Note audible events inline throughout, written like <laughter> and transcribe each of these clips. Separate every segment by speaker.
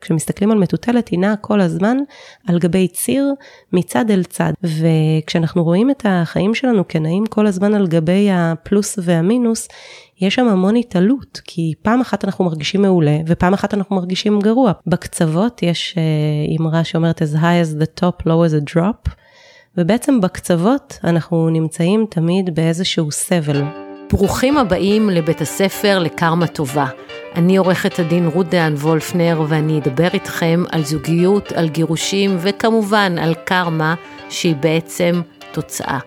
Speaker 1: כשמסתכלים על מטוטלת היא נעה כל הזמן על גבי ציר מצד אל צד וכשאנחנו רואים את החיים שלנו כנעים כל הזמן על גבי הפלוס והמינוס יש שם המון התעלות כי פעם אחת אנחנו מרגישים מעולה ופעם אחת אנחנו מרגישים גרוע בקצוות יש uh, אמרה שאומרת as high as the top low as a drop ובעצם בקצוות אנחנו נמצאים תמיד באיזשהו סבל.
Speaker 2: ברוכים הבאים לבית הספר לקרמה טובה. אני עורכת הדין רות דהן וולפנר ואני אדבר איתכם על זוגיות, על גירושים וכמובן על קרמה שהיא בעצם תוצאה.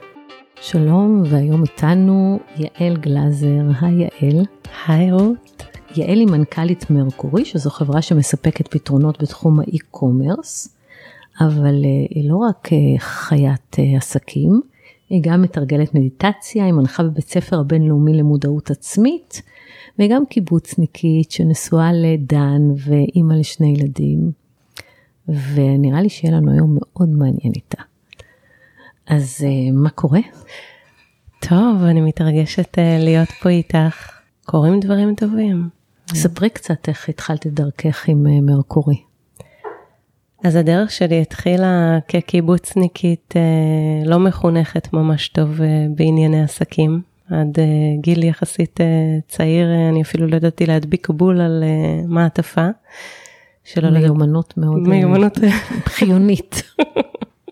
Speaker 2: שלום, והיום איתנו יעל גלאזר. היי יעל.
Speaker 1: היי רות.
Speaker 2: יעל היא מנכ"לית מרקורי, שזו חברה שמספקת פתרונות בתחום האי-קומרס, אבל אה, היא לא רק אה, חיית אה, עסקים, היא גם מתרגלת מדיטציה, היא מנחה בבית ספר הבינלאומי למודעות עצמית, והיא גם קיבוצניקית שנשואה לדן ואימא לשני ילדים, ונראה לי שיהיה לנו היום מאוד מעניין איתה. אז uh, מה קורה?
Speaker 1: טוב, אני מתרגשת uh, להיות פה איתך. קורים דברים טובים.
Speaker 2: ספרי קצת איך התחלת את דרכך עם uh, מרקורי.
Speaker 1: אז הדרך שלי התחילה כקיבוצניקית לא מחונכת ממש טוב בענייני עסקים. עד uh, גיל יחסית uh, צעיר, uh, אני אפילו לא ידעתי להדביק בול על uh, מעטפה.
Speaker 2: מיומנות מאוד
Speaker 1: מיומנות <laughs>
Speaker 2: חיונית.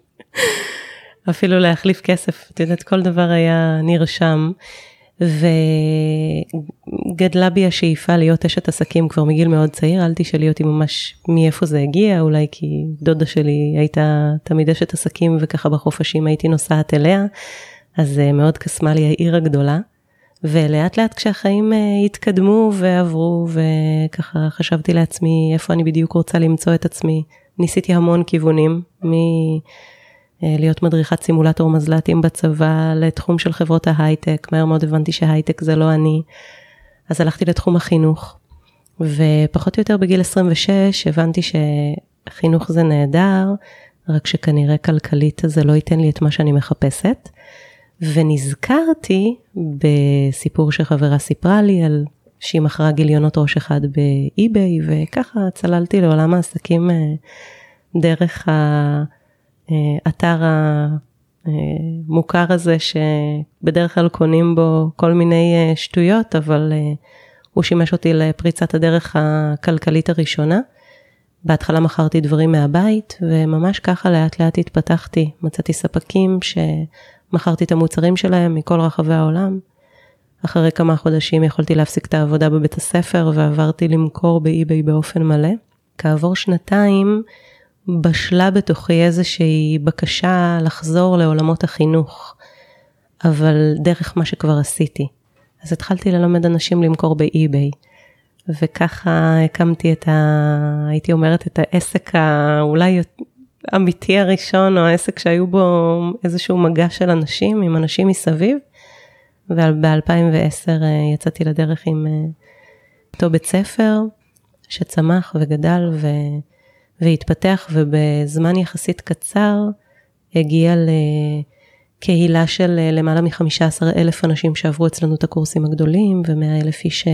Speaker 2: <laughs>
Speaker 1: אפילו להחליף כסף, את יודעת, כל דבר היה נרשם. וגדלה בי השאיפה להיות אשת עסקים כבר מגיל מאוד צעיר, אל תשאלי אותי ממש מאיפה זה הגיע, אולי כי דודה שלי הייתה תמיד אשת עסקים וככה בחופשים הייתי נוסעת אליה, אז אה, מאוד קסמה לי העיר הגדולה. ולאט לאט כשהחיים אה, התקדמו ועברו וככה חשבתי לעצמי איפה אני בדיוק רוצה למצוא את עצמי, ניסיתי המון כיוונים, מ... אה, מדריכת סימולטור מזל"טים בצבא לתחום של חברות ההייטק, מהר מאוד הבנתי שהייטק זה לא אני, אז הלכתי לתחום החינוך, ופחות או יותר בגיל 26 הבנתי שחינוך זה נהדר, רק שכנראה כלכלית זה לא ייתן לי את מה שאני מחפשת, ונזכרתי בסיפור שחברה סיפרה לי על שהיא מכרה גיליונות ראש אחד באי-ביי, וככה צללתי לעולם העסקים אה, דרך. האתר המוכר הזה שבדרך כלל קונים בו כל מיני אה, שטויות, אבל אה, הוא שימש אותי לפריצת הדרך הכלכלית הראשונה. בהתחלה מכרתי דברים מהבית, וממש ככה לאט לאט התפתחתי. מצאתי ספקים שמכרתי את המוצרים שלהם מכל רחבי העולם. אחרי כמה חודשים יכולתי להפסיק את העבודה בבית הספר ועברתי למכור באי-ביי באופן מלא. כעבור שנתיים בשלה בתוכי איזושהי בקשה לחזור לעולמות החינוך, אבל דרך מה שכבר עשיתי. אז התחלתי ללמד אנשים למכור באי-ביי. וככה הקמתי את ה... הייתי אומרת את העסק האולי אמיתי הראשון, או העסק שהיו בו איזשהו מגע של אנשים, עם אנשים מסביב. וב-2010 אה, יצאתי לדרך עם אה, אותו בית ספר שצמח וגדל ו... והתפתח ובזמן יחסית קצר הגיע לקהילה של למעלה מ-15 אלף אנשים שעברו אצלנו את הקורסים הגדולים ו-100 אלף איש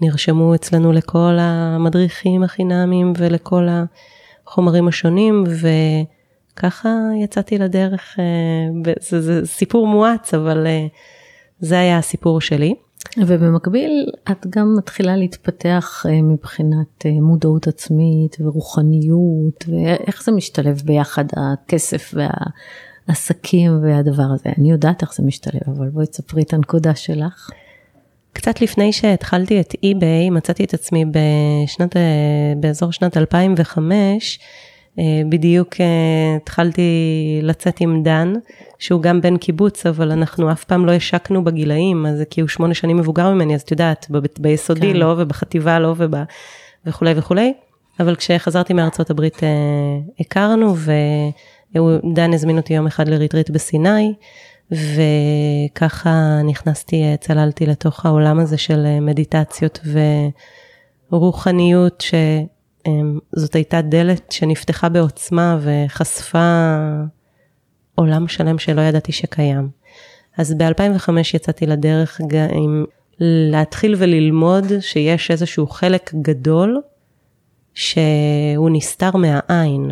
Speaker 1: שנרשמו אצלנו לכל המדריכים החינמים ולכל החומרים השונים וככה יצאתי לדרך, זה, זה סיפור מואץ אבל זה היה הסיפור שלי.
Speaker 2: ובמקביל את גם מתחילה להתפתח אה, מבחינת אה, מודעות עצמית ורוחניות ואיך זה משתלב ביחד הכסף והעסקים והדבר הזה. אני יודעת איך זה משתלב אבל בואי תספרי את הנקודה שלך.
Speaker 1: קצת לפני שהתחלתי את eBay מצאתי את עצמי בשנת, אה, באזור שנת 2005 אה, בדיוק אה, התחלתי לצאת עם דן, שהוא גם בן קיבוץ, אבל אנחנו אף פעם לא השקנו בגילאים, אז כי הוא שמונה שנים מבוגר ממני, אז את יודעת, ב- ביסודי כן. לא, ובחטיבה לא, וב... וכולי וכולי. אבל כשחזרתי מארצות הברית הכרנו, ודן הזמין אותי יום אחד לריטריט בסיני, וככה נכנסתי, צללתי לתוך העולם הזה של מדיטציות ורוחניות, ש... אמ, הייתה דלת שנפתחה בעוצמה וחשפה עולם שלם שלא ידעתי שקיים. אז ב-2005 יצאתי לדרך עם להתחיל וללמוד שיש איזשהו חלק גדול שהוא נסתר מהעין.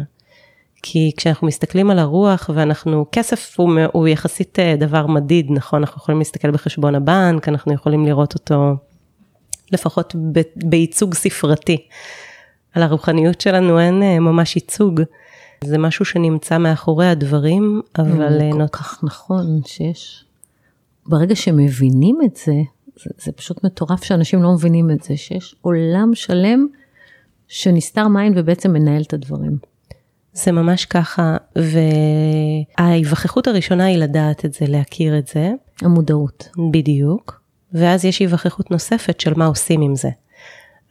Speaker 1: כי כשאנחנו מסתכלים על הרוח ואנחנו, כסף הוא, הוא יחסית אה, דבר מדיד, נכון? אנחנו יכולים להסתכל בחשבון הבנק, אנחנו יכולים לראות אותו לפחות ב, בייצוג ספרתי. על הרוחניות שלנו אין אה, ממש ייצוג. זה משהו שנמצא מאחורי הדברים, אבל...
Speaker 2: זה כל נות... כך נכון שיש. ברגע שמבינים את זה, זה, זה פשוט מטורף שאנשים לא מבינים את זה, שיש עולם שלם שנסתר מים ובעצם מנהל את הדברים.
Speaker 1: זה ממש ככה, וההיווכחות הראשונה היא לדעת את זה, להכיר את זה.
Speaker 2: המודעות.
Speaker 1: בדיוק. ואז יש היווכחות נוספת של מה עושים עם זה.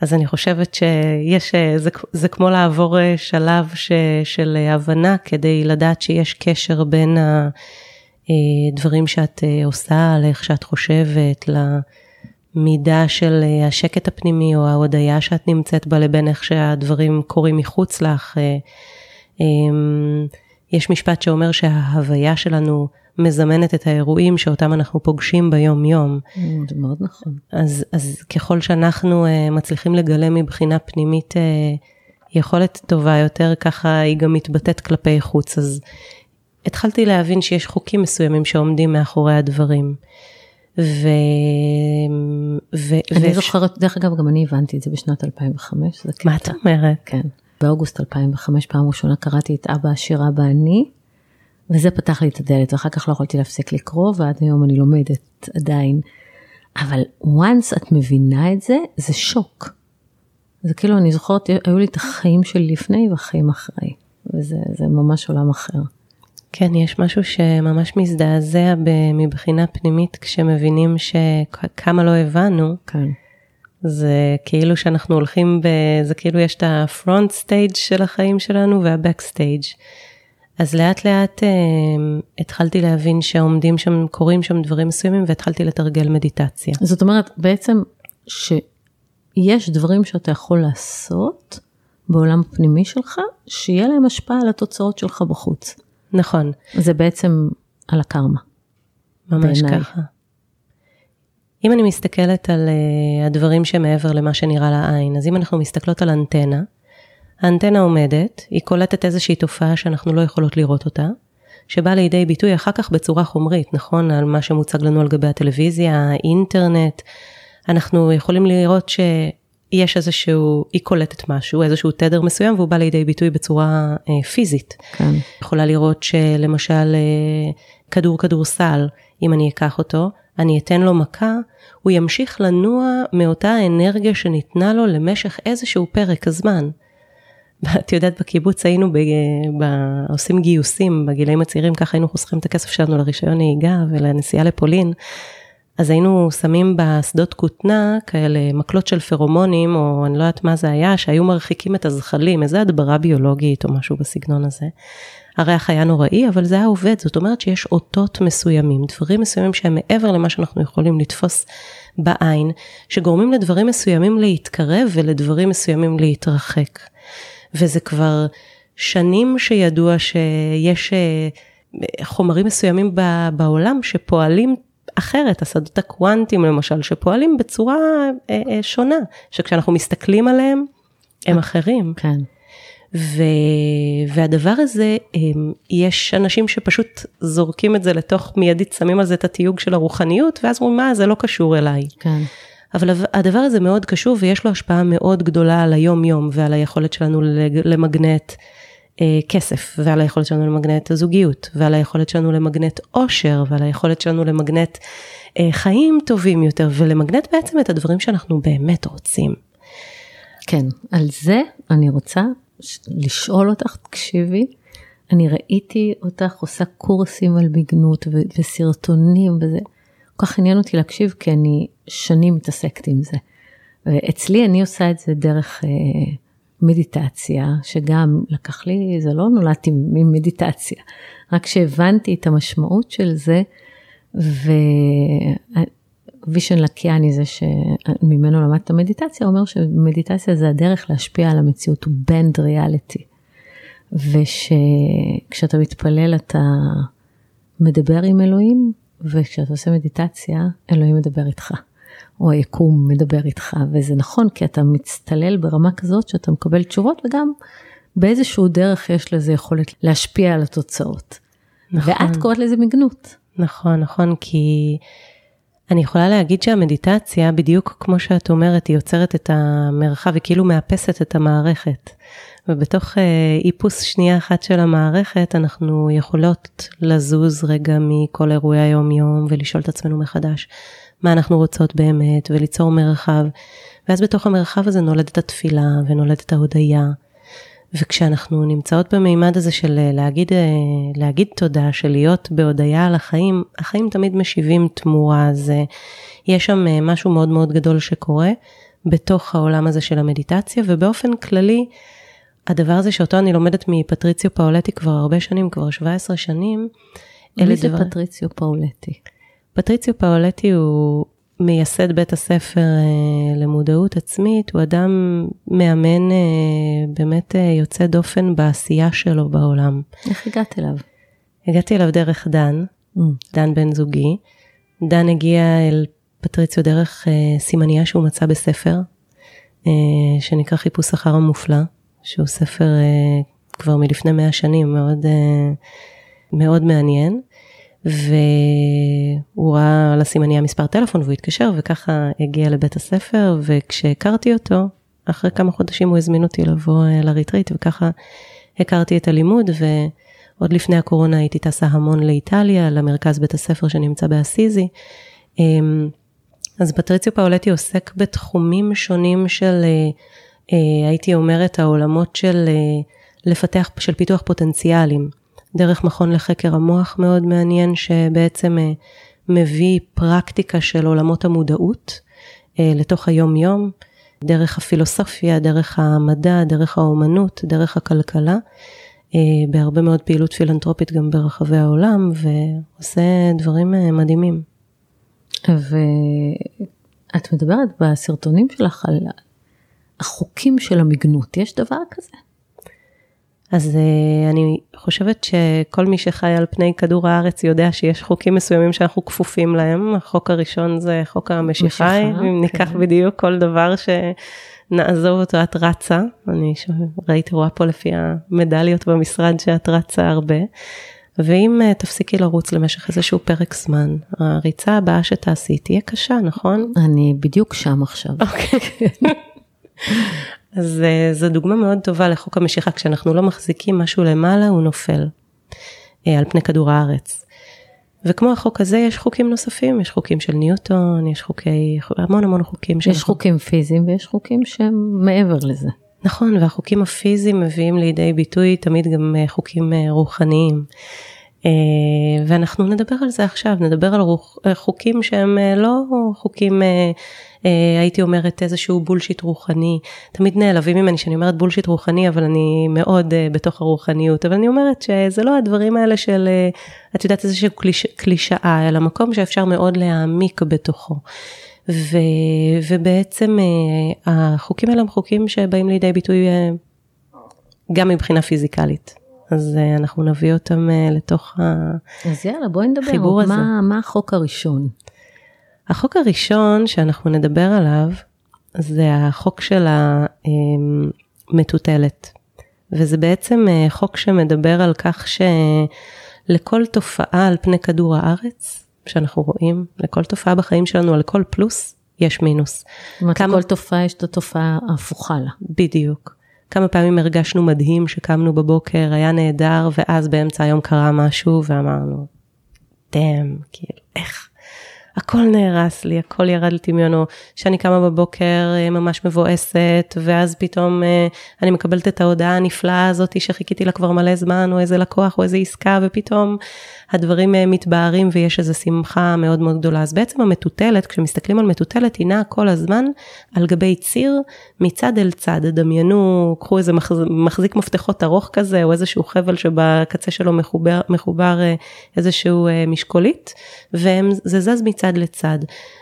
Speaker 1: אז אני חושבת שיש, זה, זה כמו לעבור שלב ש, של הבנה כדי לדעת שיש קשר בין הדברים שאת עושה, לאיך שאת חושבת, למידה של השקט הפנימי או ההודיה שאת נמצאת בה לבין איך שהדברים קורים מחוץ לך. אמ, יש משפט שאומר שההוויה שלנו מזמנת את האירועים שאותם אנחנו פוגשים ביום יום.
Speaker 2: Mm, זה מאוד נכון.
Speaker 1: אז, אז ככל שאנחנו uh, מצליחים לגלם מבחינה פנימית uh, יכולת טובה יותר, ככה היא גם מתבטאת כלפי חוץ. אז התחלתי להבין שיש חוקים מסוימים שעומדים מאחורי הדברים. ו...
Speaker 2: ו... אני ו... זוכרת, דרך אגב, גם אני הבנתי את זה בשנת 2005.
Speaker 1: מה את אומרת?
Speaker 2: כן. באוגוסט 2005, פעם ראשונה קראתי את אבא עשיר אבא אני, וזה פתח לי את הדלת, ואחר כך לא יכולתי להפסיק לקרוא, ועד היום אני לומדת עדיין. אבל once את מבינה את זה, זה שוק. זה כאילו, אני זוכרת, היו לי את החיים שלי לפני והחיים אחרי, וזה ממש עולם אחר.
Speaker 1: כן, יש משהו שממש מזדעזע מבחינה פנימית כשמבינים שכמה לא הבנו.
Speaker 2: כן.
Speaker 1: זה כאילו שאנחנו הולכים ב... זה כאילו יש את ה front stage של החיים שלנו וה backstage. אז לאט לאט אה, התחלתי להבין שעומדים שם, קורים שם דברים מסוימים והתחלתי לתרגל מדיטציה.
Speaker 2: זאת אומרת, בעצם שיש דברים שאתה יכול לעשות בעולם הפנימי שלך, שיהיה להם השפעה על התוצאות שלך בחוץ.
Speaker 1: נכון.
Speaker 2: זה בעצם על הקרמה.
Speaker 1: ממש בעיני. ככה. אם אני מסתכלת על uh, הדברים שמעבר למה שנראה לעין, אז אם אנחנו מסתכלות על אנטנה, האנטנה עומדת, היא קולטת איזושהי תופעה שאנחנו לא יכולות לראות אותה, שבאה לידי ביטוי אחר כך בצורה חומרית, נכון? על מה שמוצג לנו על גבי הטלוויזיה, האינטרנט, אנחנו יכולים לראות שיש איזשהו, היא קולטת משהו, איזשהו תדר מסוים, והוא בא לידי ביטוי בצורה אה, פיזית.
Speaker 2: כן.
Speaker 1: יכולה לראות שלמשל אה, כדור כדורסל, אם אני אקח אותו, אני אתן לו מכה, הוא ימשיך לנוע מאותה האנרגיה שניתנה לו למשך איזשהו פרק הזמן. את יודעת, בקיבוץ היינו ב, ב, עושים גיוסים בגילאים הצעירים, ככה היינו חוסכים את הכסף שלנו לרישיון נהיגה ולנסיעה לפולין. אז היינו שמים בשדות כותנה כאלה מקלות של פרומונים, או אני לא יודעת מה זה היה, שהיו מרחיקים את הזחלים, איזה הדברה ביולוגית או משהו בסגנון הזה. הריח היה נוראי, אבל זה היה עובד, זאת אומרת שיש אותות מסוימים, דברים מסוימים שהם מעבר למה שאנחנו יכולים לתפוס בעין, שגורמים לדברים מסוימים להתקרב ולדברים מסוימים להתרחק. וזה כבר שנים שידוע שיש אה, חומרים מסוימים בעולם שפועלים אחרת, השדות הקוונטיים למשל, שפועלים בצורה אה, אה, שונה, שכשאנחנו מסתכלים עליהם, הם אחרים.
Speaker 2: כן.
Speaker 1: ו... והדבר הזה, יש אנשים שפשוט זורקים את זה לתוך מיידית, שמים על זה את התיוג של הרוחניות, ואז אומרים, מה, זה לא קשור אליי.
Speaker 2: כן.
Speaker 1: אבל הדבר הזה מאוד קשור ויש לו השפעה מאוד גדולה על היום-יום ועל היכולת שלנו למגנט כסף, ועל היכולת שלנו למגנט הזוגיות, ועל היכולת שלנו למגנט עושר, ועל היכולת שלנו למגנט אה, חיים טובים יותר, ולמגנט בעצם את הדברים שאנחנו באמת רוצים.
Speaker 2: כן, על זה אני רוצה לשאול אותך, תקשיבי, אני ראיתי אותך עושה קורסים על בגנות וסרטונים וזה, כל כך עניין אותי להקשיב כי אני שנים מתעסקת עם זה. ואצלי אני עושה את זה דרך אה, מדיטציה, שגם לקח לי, זה לא נולדתי ממדיטציה, רק שהבנתי את המשמעות של זה, ווישן לקיאני זה שממנו למדת את המדיטציה, אומר שמדיטציה זה הדרך להשפיע על המציאות, הוא בנד ריאליטי. ושכשאתה מתפלל אתה מדבר עם אלוהים, וכשאתה עושה מדיטציה, אלוהים מדבר איתך. או היקום מדבר איתך, וזה נכון, כי אתה מצטלל ברמה כזאת שאתה מקבל תשובות, וגם באיזשהו דרך יש לזה יכולת להשפיע על התוצאות. נכון. ואת קוראת לזה מגנות.
Speaker 1: נכון, נכון, כי אני יכולה להגיד שהמדיטציה, בדיוק כמו שאת אומרת, היא יוצרת את המרחב, היא כאילו מאפסת את המערכת. ובתוך אה, איפוס שנייה אחת של המערכת, אנחנו יכולות לזוז רגע מכל אירועי היום-יום ולשאול את עצמנו מחדש, מה אנחנו רוצות באמת, וליצור מרחב. ואז בתוך המרחב הזה נולדת התפילה ונולדת ההודיה. וכשאנחנו נמצאות במימד הזה של אה, להגיד, אה, להגיד תודה, של להיות בהודיה על החיים, החיים תמיד משיבים תמורה, אז יש שם משהו מאוד מאוד גדול שקורה בתוך העולם הזה של המדיטציה, ובאופן כללי, הדבר הזה שאותו אני לומדת מפטריציו פאולטי כבר הרבה שנים, כבר 17 שנים.
Speaker 2: מי זה דבר... פטריציו פאולטי?
Speaker 1: פטריציו פאולטי הוא מייסד בית הספר אה, למודעות עצמית, הוא אדם מאמן אה, באמת אה, יוצא דופן בעשייה שלו בעולם.
Speaker 2: איך הגעת אליו?
Speaker 1: הגעתי אליו דרך דן, mm. דן בן זוגי. דן הגיע אל פטריציו דרך אה, סימניה שהוא מצא בספר, אה, שנקרא חיפוש אחר המופלא. שהוא ספר uh, כבר מלפני מאה שנים, מאוד, uh, מאוד מעניין. והוא ראה על הסימניה מספר טלפון והוא התקשר וככה הגיע לבית הספר וכשהכרתי אותו, אחרי כמה חודשים הוא הזמין אותי לבוא uh, לריטריט וככה הכרתי את הלימוד ועוד לפני הקורונה הייתי טסה המון לאיטליה, למרכז בית הספר שנמצא באסיזי. Um, אז פטריציו פאולטי עוסק בתחומים שונים של uh, אה, הייתי אומרת, העולמות של אה, לפתח, של פיתוח פוטנציאלים. דרך מכון לחקר המוח מאוד מעניין, שבעצם אה, מביא פרקטיקה של עולמות המודעות לתוך היום-יום, דרך הפילוסופיה, דרך המדע, דרך האומנות, דרך הכלכלה, בהרבה מאוד פעילות פילנטרופית גם ברחבי העולם, ועושה דברים מדהימים.
Speaker 2: ואת מדברת בסרטונים שלך על החוקים של המגנות, יש דבר כזה?
Speaker 1: אז uh, אני חושבת שכל מי שחי על פני כדור הארץ יודע שיש חוקים מסוימים שאנחנו כפופים להם. החוק הראשון זה חוק המשיכה, אם כן. ניקח בדיוק כל דבר שנעזוב אותו, את רצה. אני ראיתי, רואה פה לפי המדליות במשרד שאת רצה הרבה. ואם uh, תפסיקי לרוץ למשך איזשהו פרק זמן, הריצה הבאה שתעשי תהיה קשה, נכון?
Speaker 2: אני בדיוק שם עכשיו.
Speaker 1: אוקיי. אז אה, זו דוגמה מאוד טובה לחוק המשיכה, כשאנחנו לא מחזיקים משהו למעלה, הוא נופל אה, על פני כדור הארץ. וכמו החוק הזה, יש חוקים נוספים, יש חוקים של ניוטון, יש חוקי, המון המון חוקים.
Speaker 2: יש של... חוקים פיזיים ויש חוקים שהם מעבר לזה.
Speaker 1: נכון, והחוקים הפיזיים מביאים לידי ביטוי תמיד גם אה, חוקים רוחניים. ואנחנו נדבר על זה עכשיו, נדבר על חוקים שהם לא חוקים אה, הייתי אומרת איזשהו בולשיט רוחני. תמיד נעלבים ממני שאני אומרת בולשיט רוחני, אבל אני מאוד בתוך הרוחניות. אבל אני אומרת שזה לא הדברים האלה של, את יודעת, איזושהי קליש, קלישאה, אלא מקום שאפשר מאוד להעמיק בתוכו. ו, ובעצם החוקים האלה הם חוקים שבאים לידי ביטוי גם מבחינה פיזיקלית. אז uh, אנחנו נביא אותם uh, לתוך החיבור
Speaker 2: הזה. אז יאללה, בואי נדבר, מה, מה החוק הראשון?
Speaker 1: החוק הראשון שאנחנו נדבר עליו זה החוק של המטוטלת. וזה בעצם אה, חוק שמדבר על כך שלכל תופעה על פני כדור הארץ שאנחנו רואים, לכל תופעה בחיים שלנו, על כל פלוס, יש מינוס.
Speaker 2: זאת אומרת, כמה... לכל תופעה יש את התופעה ההפוכה לה.
Speaker 1: בדיוק. כמה פעמים הרגשנו מדהים שקמנו בבוקר, היה נהדר, ואז באמצע היום קרה משהו ואמרנו, דאם, כאילו, איך? הכל נהרס לי, הכל ירד לטמיונו, שאני קמה בבוקר אה, ממש מבואסת, ואז פתאום אה, אני מקבלת את ההודעה הנפלאה הזאת שחיכיתי לה כבר מלא זמן, או איזה לקוח, או איזה עסקה, ופתאום הדברים אה, מתבהרים ויש איזו שמחה מאוד מאוד גדולה. אז בעצם המטוטלת, כשמסתכלים על מטוטלת, היא נעה כל הזמן על גבי ציר מצד אל צד. דמיינו, קחו איזה מחזיק מפתחות ארוך כזה, או איזשהו חבל שבקצה שלו מחובר, מחובר איזשהו משקולית, וזה זז מצד לצד.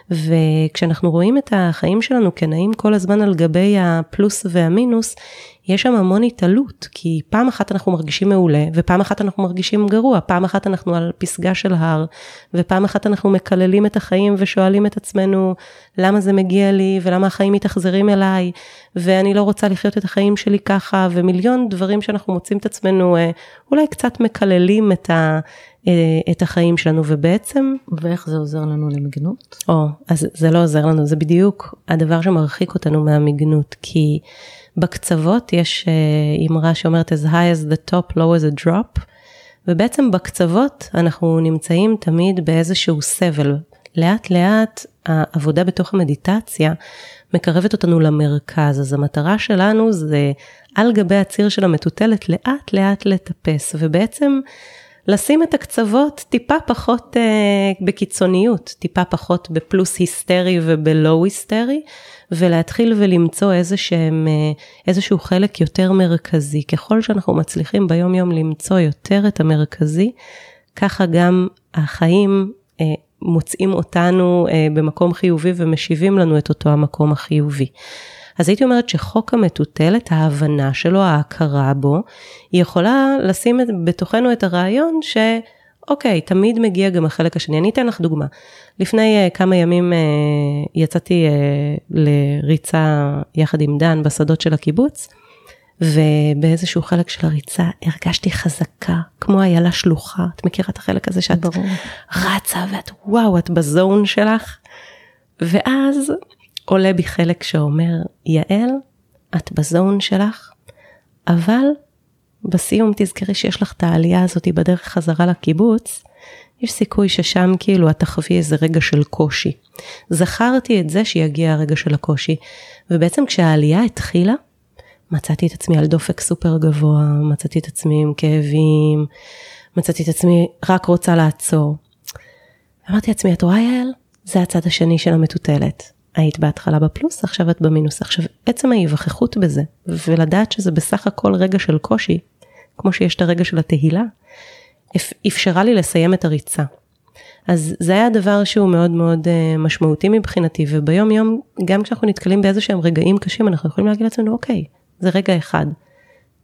Speaker 1: וכשאנחנו רואים את החיים שלנו כנעים כל הזמן על גבי הפלוס והמינוס, יש שם המון התעלות, כי פעם אחת אנחנו מרגישים מעולה, ופעם אחת אנחנו מרגישים גרוע, פעם אחת אנחנו על פסגה של הר, ופעם אחת אנחנו מקללים את החיים ושואלים את עצמנו, למה זה מגיע לי, ולמה החיים מתאכזרים אליי, ואני לא רוצה לחיות את החיים שלי ככה, ומיליון דברים שאנחנו מוצאים את עצמנו, אה, אולי קצת מקללים את ה... אה, את החיים שלנו. ובעצם
Speaker 2: ואיך זה עוזר לנו למגנות?
Speaker 1: או אז זה לא עוזר לנו זה בדיוק הדבר שמרחיק אותנו מהמגנות כי בקצוות יש אה, אמרה שאומרת as high as the top, low as a drop, ובעצם בקצוות אנחנו נמצאים תמיד באיזשהו סבל. לאט לאט העבודה בתוך המדיטציה מקרבת אותנו למרכז, אז המטרה שלנו זה על גבי הציר של המטוטלת לאט לאט לטפס, ובעצם לשים את הקצוות טיפה פחות אה, בקיצוניות, טיפה פחות בפלוס היסטרי ובלואו היסטרי, ולהתחיל ולמצוא איזה שהם, אה, איזשהו חלק יותר מרכזי. ככל שאנחנו מצליחים ביום יום למצוא יותר את המרכזי, ככה גם החיים אה, מוצאים אותנו אה, במקום חיובי ומשיבים לנו את אותו המקום החיובי. אז הייתי אומרת שחוק המטוטלת, ההבנה שלו, ההכרה בו, היא יכולה לשים בתוכנו את הרעיון ש... אוקיי, תמיד מגיע גם החלק השני. אני אתן לך דוגמה. לפני uh, כמה ימים uh, יצאתי uh, לריצה יחד עם דן בשדות של הקיבוץ, ובאיזשהו חלק של הריצה הרגשתי חזקה, כמו איילה שלוחה. את מכירה את החלק הזה שאת ברור. רצה ואת וואו, את בזון שלך? ואז עולה בי חלק שאומר, יעל, את בזון שלך, אבל בסיום תזכרי שיש לך את העלייה הזאת בדרך חזרה לקיבוץ, יש סיכוי ששם כאילו את תחווי איזה רגע של קושי. זכרתי את זה שיגיע הרגע של הקושי, ובעצם כשהעלייה התחילה, מצאתי את עצמי על דופק סופר גבוה, מצאתי את עצמי עם כאבים, מצאתי את עצמי רק רוצה לעצור. אמרתי לעצמי, את רואה יעל? זה הצד השני של המטוטלת. היית בהתחלה בפלוס, עכשיו את במינוס. עכשיו, עצם ההיווכחות בזה, ולדעת שזה בסך הכל רגע של קושי, כמו שיש את הרגע של התהילה, אפשרה לי לסיים את הריצה. אז זה היה דבר שהוא מאוד מאוד uh, משמעותי מבחינתי, וביום יום, גם כשאנחנו נתקלים באיזה שהם רגעים קשים, אנחנו יכולים להגיד לעצמנו, אוקיי, זה רגע אחד.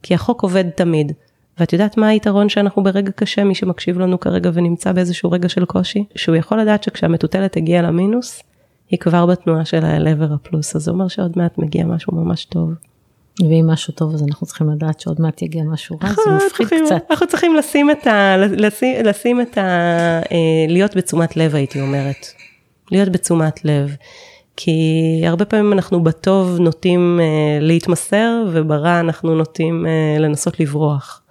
Speaker 1: כי החוק עובד תמיד. ואת יודעת מה היתרון שאנחנו ברגע קשה, מי שמקשיב לנו כרגע ונמצא באיזשהו רגע של קושי? שהוא יכול לדעת שכשהמטוטלת הגיעה למינוס, היא כבר בתנועה שלה אל עבר הפלוס, אז זה אומר שעוד מעט מגיע משהו ממש טוב.
Speaker 2: ואם משהו טוב אז אנחנו צריכים לדעת שעוד מעט יגיע משהו רע, זה מפחיד קצת.
Speaker 1: אנחנו צריכים לשים את ה... לשים, לשים את ה... אה, להיות בתשומת לב הייתי אומרת. להיות בתשומת לב. כי הרבה פעמים אנחנו בטוב נוטים אה, להתמסר וברע אנחנו נוטים אה, לנסות לברוח.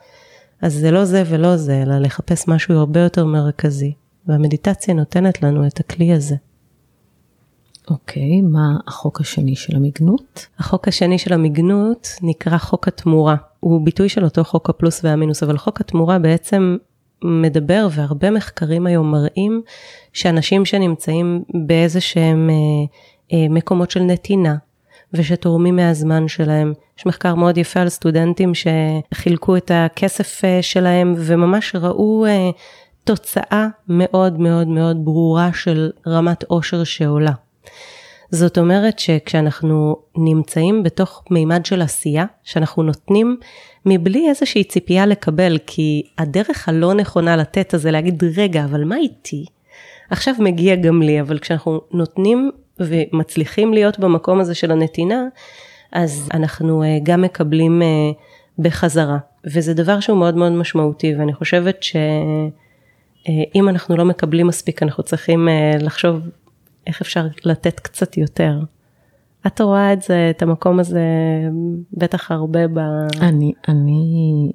Speaker 1: אז זה לא זה ולא זה, אלא לחפש משהו הרבה יותר מרכזי. והמדיטציה נותנת לנו את הכלי הזה.
Speaker 2: אוקיי, מה החוק השני של המגנות?
Speaker 1: החוק השני של המגנות נקרא חוק התמורה. הוא ביטוי של אותו חוק הפלוס והמינוס, אבל חוק התמורה בעצם מדבר, והרבה מחקרים היום מראים, שאנשים שנמצאים באיזה שהם אה, אה, מקומות של נתינה, ושתורמים מהזמן שלהם. יש מחקר מאוד יפה על סטודנטים שחילקו את הכסף אה, שלהם וממש ראו אה, תוצאה מאוד מאוד מאוד ברורה של רמת עושר שעולה. זאת אומרת שכשאנחנו נמצאים בתוך מימד של עשייה, שאנחנו נותנים מבלי איזושהי ציפייה לקבל, כי הדרך הלא נכונה לתת הזה להגיד, רגע, אבל מה איתי? עכשיו מגיע גם לי, אבל כשאנחנו נותנים ומצליחים להיות במקום הזה של הנתינה, אז אנחנו אה, גם מקבלים אה, בחזרה. וזה דבר שהוא מאוד מאוד משמעותי, ואני חושבת שאם אה, אנחנו לא מקבלים מספיק, אנחנו צריכים לחשוב איך אפשר לתת קצת יותר. את רואה את זה, את המקום הזה, בטח הרבה ב...
Speaker 2: אני, אני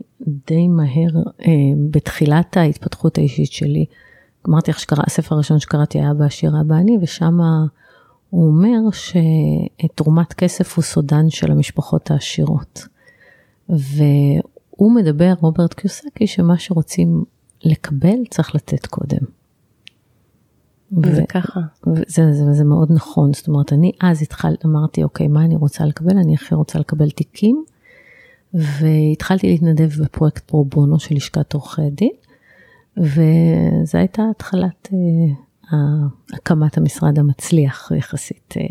Speaker 2: די מהר, אה, בתחילת ההתפתחות האישית שלי, אמרתי לך שקרא, הספר הראשון שקראתי היה בעשיר אבא אני, ושם הוא אומר שתרומת כסף הוא סודן של המשפחות העשירות. והוא מדבר, רוברט קיוסקי, שמה שרוצים לקבל צריך לתת קודם.
Speaker 1: וזה ככה.
Speaker 2: וזה זה, זה מאוד נכון, זאת אומרת, אני אז התחלתי, אמרתי, אוקיי, מה אני רוצה לקבל? אני הכי רוצה לקבל תיקים, והתחלתי להתנדב בפרויקט פרו בונו של לשכת עורכי דין, וזו הייתה התחלת אה, הקמת המשרד המצליח יחסית. אה,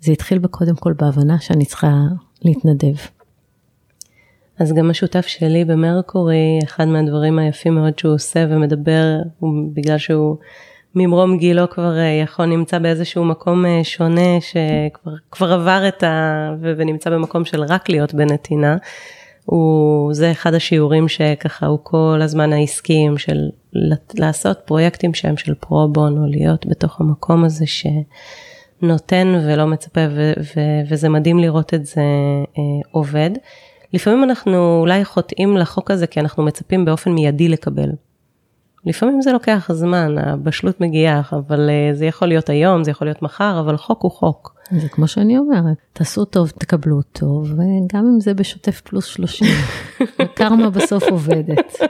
Speaker 2: זה התחיל קודם כל בהבנה שאני צריכה להתנדב.
Speaker 1: אז גם השותף שלי במרקורי, אחד מהדברים היפים מאוד שהוא עושה ומדבר, בגלל שהוא ממרום גילו כבר אה, יכול נמצא באיזשהו מקום אה, שונה שכבר עבר את ה... ונמצא במקום של רק להיות בנתינה. הוא, זה אחד השיעורים שככה הוא כל הזמן העסקיים של לעשות פרויקטים שהם של פרו-בון או להיות בתוך המקום הזה שנותן ולא מצפה ו, ו, וזה מדהים לראות את זה אה, עובד. לפעמים אנחנו אולי חוטאים לחוק הזה כי אנחנו מצפים באופן מיידי לקבל. לפעמים זה לוקח זמן, הבשלות מגיעה, אבל אה, זה יכול להיות היום, זה יכול להיות מחר, אבל חוק הוא חוק.
Speaker 2: זה כמו שאני אומרת, תעשו טוב, תקבלו טוב, וגם אם זה בשוטף פלוס 30, <laughs> הקרמה בסוף עובדת.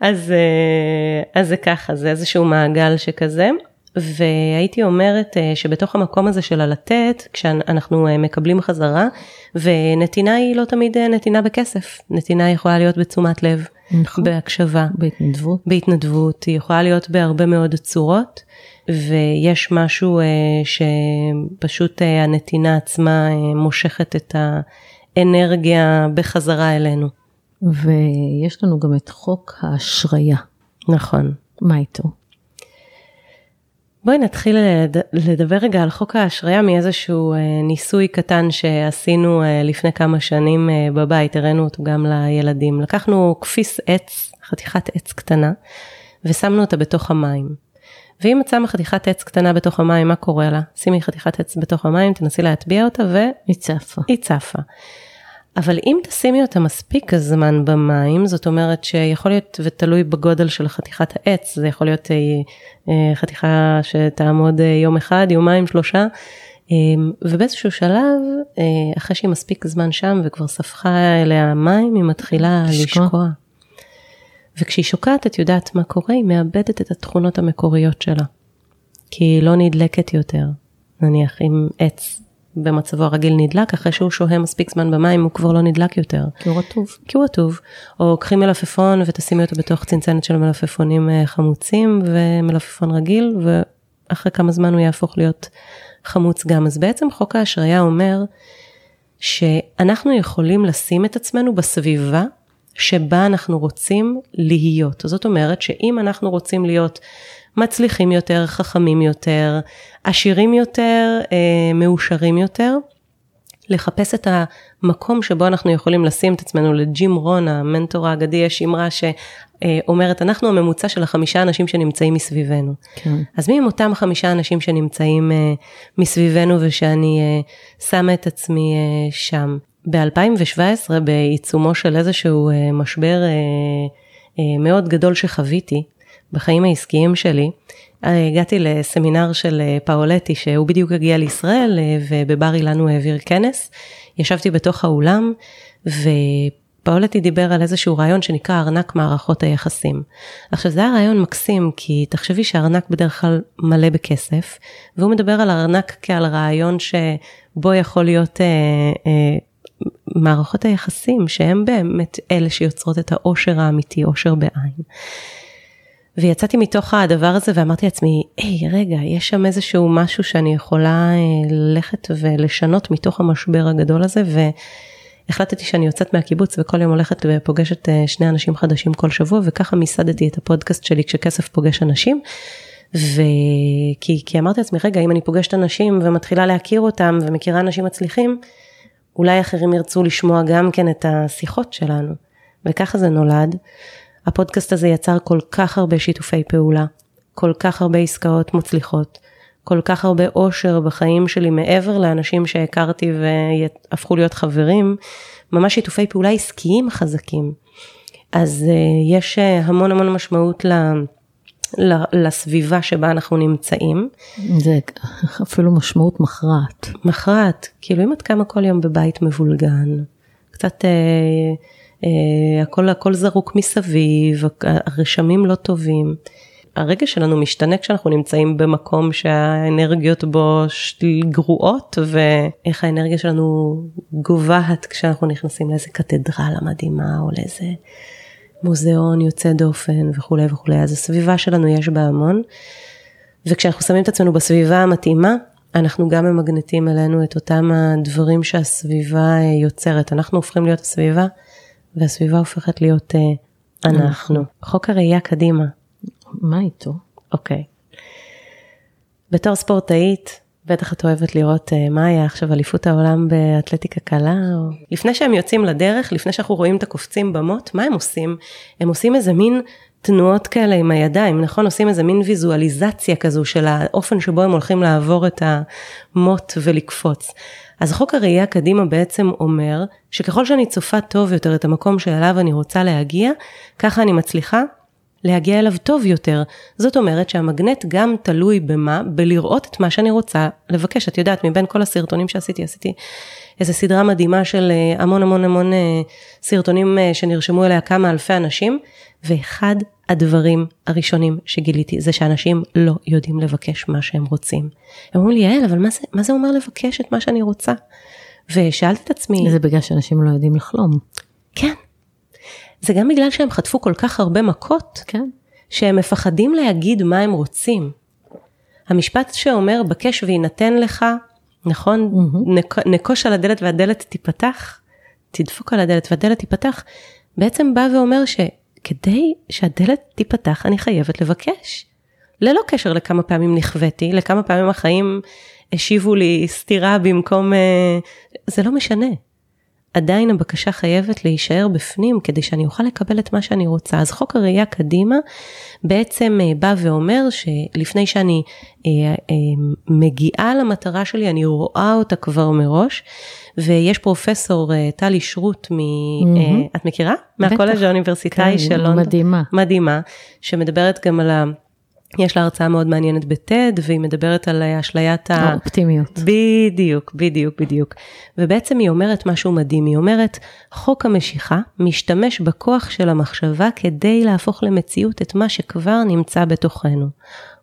Speaker 1: אז, אה, אז זה ככה, זה איזשהו מעגל שכזה. והייתי אומרת אה, שבתוך המקום הזה של הלתת, כשאנחנו אה, מקבלים חזרה, ונתינה היא לא תמיד אה, נתינה בכסף, נתינה יכולה להיות בתשומת לב, נכון. בהקשבה,
Speaker 2: בהתנדבות,
Speaker 1: בהתנדבות, היא יכולה להיות בהרבה מאוד צורות, ויש משהו שפשוט הנתינה עצמה מושכת את האנרגיה בחזרה אלינו.
Speaker 2: ויש לנו גם את חוק האשריה.
Speaker 1: נכון.
Speaker 2: מה איתו?
Speaker 1: בואי נתחיל לדבר רגע על חוק ההשריה מאיזשהו אה, ניסוי קטן שעשינו אה, לפני כמה שנים אה, בבית, הראינו אותו גם לילדים. לקחנו כפיס עץ, חתיכת עץ קטנה, ושמנו אותה בתוך המים. ואם את שמה חתיכת עץ קטנה בתוך המים, מה קורה לה? שימי חתיכת עץ בתוך המים, תנסי להטביע אותה ו...
Speaker 2: היא צפה.
Speaker 1: היא צפה. אבל אם תשימי אותה מספיק הזמן במים, זאת אומרת שיכול להיות, ותלוי בגודל של חתיכת העץ, זה יכול להיות אה, אה, חתיכה שתעמוד אה, יום אחד, יומיים, שלושה, ובאיזשהו שלב, אחרי שהיא מספיק זמן שם וכבר ספחה אליה מים, היא מתחילה לשקוע. לשקוע. וכשהיא שוקעת, את יודעת מה קורה? היא מאבדת את התכונות המקוריות שלה. כי היא לא נדלקת יותר. נניח אם עץ במצבו הרגיל נדלק, אחרי שהוא שוהה מספיק זמן במים הוא כבר לא נדלק יותר.
Speaker 2: כי הוא רטוב.
Speaker 1: כי הוא רטוב. או קחי מלפפון ותשימי אותו בתוך צנצנת של מלפפונים אה, חמוצים ומלפפון רגיל, ואחרי כמה זמן הוא יהפוך להיות חמוץ גם. אז בעצם חוק ההשריה אומר שאנחנו יכולים לשים את עצמנו בסביבה שבה אנחנו רוצים להיות. זאת אומרת שאם אנחנו רוצים להיות מצליחים יותר, חכמים יותר, עשירים יותר, אה, מאושרים יותר. לחפש את המקום שבו אנחנו יכולים לשים את עצמנו לג'ים רון, המנטור האגדי, יש אמרה שאומרת, אנחנו הממוצע של החמישה אנשים שנמצאים מסביבנו. כן. אז מי הם אותם חמישה אנשים שנמצאים אה, מסביבנו ושאני אה, שמה את עצמי שם? ב-2017, בעיצומו של איזשהו משבר מאוד גדול שחוויתי, בחיים העסקיים שלי, אה, הגעתי לסמינר של אה, פאולטי שהוא בדיוק הגיע לישראל אה, ובבר אילן הוא העביר כנס. ישבתי בתוך האולם ופאולטי דיבר על איזשהו רעיון שנקרא ארנק מערכות היחסים. עכשיו זה היה רעיון מקסים כי תחשבי שארנק בדרך כלל מלא בכסף והוא מדבר על ארנק כעל רעיון שבו יכול להיות אה, אה, מערכות היחסים שהם באמת אלה שיוצרות את האושר האמיתי, אושר בעין. ויצאתי מתוך הדבר הזה ואמרתי לעצמי, היי, רגע, יש שם איזשהו משהו שאני יכולה אה, ללכת ולשנות מתוך המשבר הגדול הזה, והחלטתי שאני יוצאת מהקיבוץ וכל יום הולכת ופוגשת אה, שני אנשים חדשים כל שבוע, וככה מיסדתי את הפודקאסט שלי כשכסף פוגש אנשים. וכי כי אמרתי לעצמי, רגע, אם אני פוגשת אנשים ומתחילה להכיר אותם ומכירה אנשים מצליחים, אולי אחרים ירצו לשמוע גם כן את השיחות שלנו. וככה זה נולד. הפודקאסט הזה יצר כל כך הרבה שיתופי פעולה, כל כך הרבה עסקאות מצליחות, כל כך הרבה אושר בחיים שלי מעבר לאנשים שהכרתי והפכו להיות חברים, ממש שיתופי פעולה עסקיים חזקים. אז uh, יש uh, המון המון משמעות ל... לסביבה שבה אנחנו נמצאים.
Speaker 2: זה אפילו משמעות מכרעת.
Speaker 1: מכרעת, כאילו אם את קמה כל יום בבית מבולגן, קצת אה, אה, הכל, הכל זרוק מסביב, הרשמים לא טובים. הרגש שלנו משתנה כשאנחנו נמצאים במקום שהאנרגיות בו גרועות ואיך האנרגיה שלנו גוועת כשאנחנו נכנסים לאיזה קתדרלה מדהימה או לאיזה מוזיאון יוצא דופן וכולי וכולי אז הסביבה שלנו יש בה המון וכשאנחנו שמים את עצמנו בסביבה המתאימה אנחנו גם ממגנטים אלינו את אותם הדברים שהסביבה אה, יוצרת. אנחנו הופכים להיות הסביבה, והסביבה הופכת להיות אה, אנחנו. חוק הראייה קדימה.
Speaker 2: מה איתו?
Speaker 1: אוקיי. בתור ספורטאית, בטח את אוהבת לראות uh, מה היה עכשיו אליפות העולם באתלטיקה קלה, או... לפני שהם יוצאים לדרך, לפני שאנחנו רואים את הקופצים במוט, מה הם עושים? הם עושים איזה מין תנועות כאלה עם הידיים, נכון? עושים איזה מין ויזואליזציה כזו של האופן שבו הם הולכים לעבור את המוט ולקפוץ. אז חוק הראייה קדימה בעצם אומר שככל שאני צופה טוב יותר את המקום שאליו אני רוצה להגיע, ככה אני מצליחה להגיע אליו טוב יותר. זאת אומרת שהמגנט גם תלוי במה? בלראות את מה שאני רוצה לבקש. את יודעת, מבין כל הסרטונים שעשיתי, עשיתי איזו סדרה מדהימה של אה, המון המון המון אה, סרטונים אה, שנרשמו אליה כמה אלפי אנשים, ואחד הדברים הראשונים שגיליתי זה שאנשים לא יודעים לבקש מה שהם רוצים. הם אומרים לי, יעל, אבל מה זה, מה זה אומר לבקש את מה שאני רוצה? ושאלתי את עצמי...
Speaker 2: זה בגלל שאנשים לא יודעים לחלום.
Speaker 1: כן. זה גם בגלל שהם חטפו כל כך הרבה מכות,
Speaker 2: כן.
Speaker 1: שהם מפחדים להגיד מה הם רוצים. המשפט שאומר, בקש ויינתן לך, נכון? Mm-hmm. נק, נקוש על הדלת והדלת תיפתח, תדפוק על הדלת והדלת תיפתח, בעצם בא ואומר שכדי שהדלת תיפתח, אני חייבת לבקש. ללא קשר לכמה פעמים נכוויתי, לכמה פעמים החיים השיבו לי סטירה במקום, אה, זה לא משנה. עדיין הבקשה חייבת להישאר בפנים כדי שאני אוכל לקבל את מה שאני רוצה. אז חוק הראייה קדימה בעצם אה, בא ואומר שלפני שאני אה, מגיעה למטרה שלי, אני רואה אותה כבר מראש. ויש פרופסור אה, טלי שרוט, מ... mm-hmm. את מכירה? מהקולג' האוניברסיטאי כן, של לונדון.
Speaker 2: מדהימה.
Speaker 1: מדהימה, שמדברת גם על ה... יש לה הרצאה מאוד מעניינת בטד, והיא מדברת על אשליית ה...
Speaker 2: האופטימיות.
Speaker 1: בדיוק, בדיוק, בדיוק. ובעצם היא אומרת משהו מדהים, היא אומרת, חוק המשיכה משתמש בכוח של המחשבה כדי להפוך למציאות את מה שכבר נמצא בתוכנו.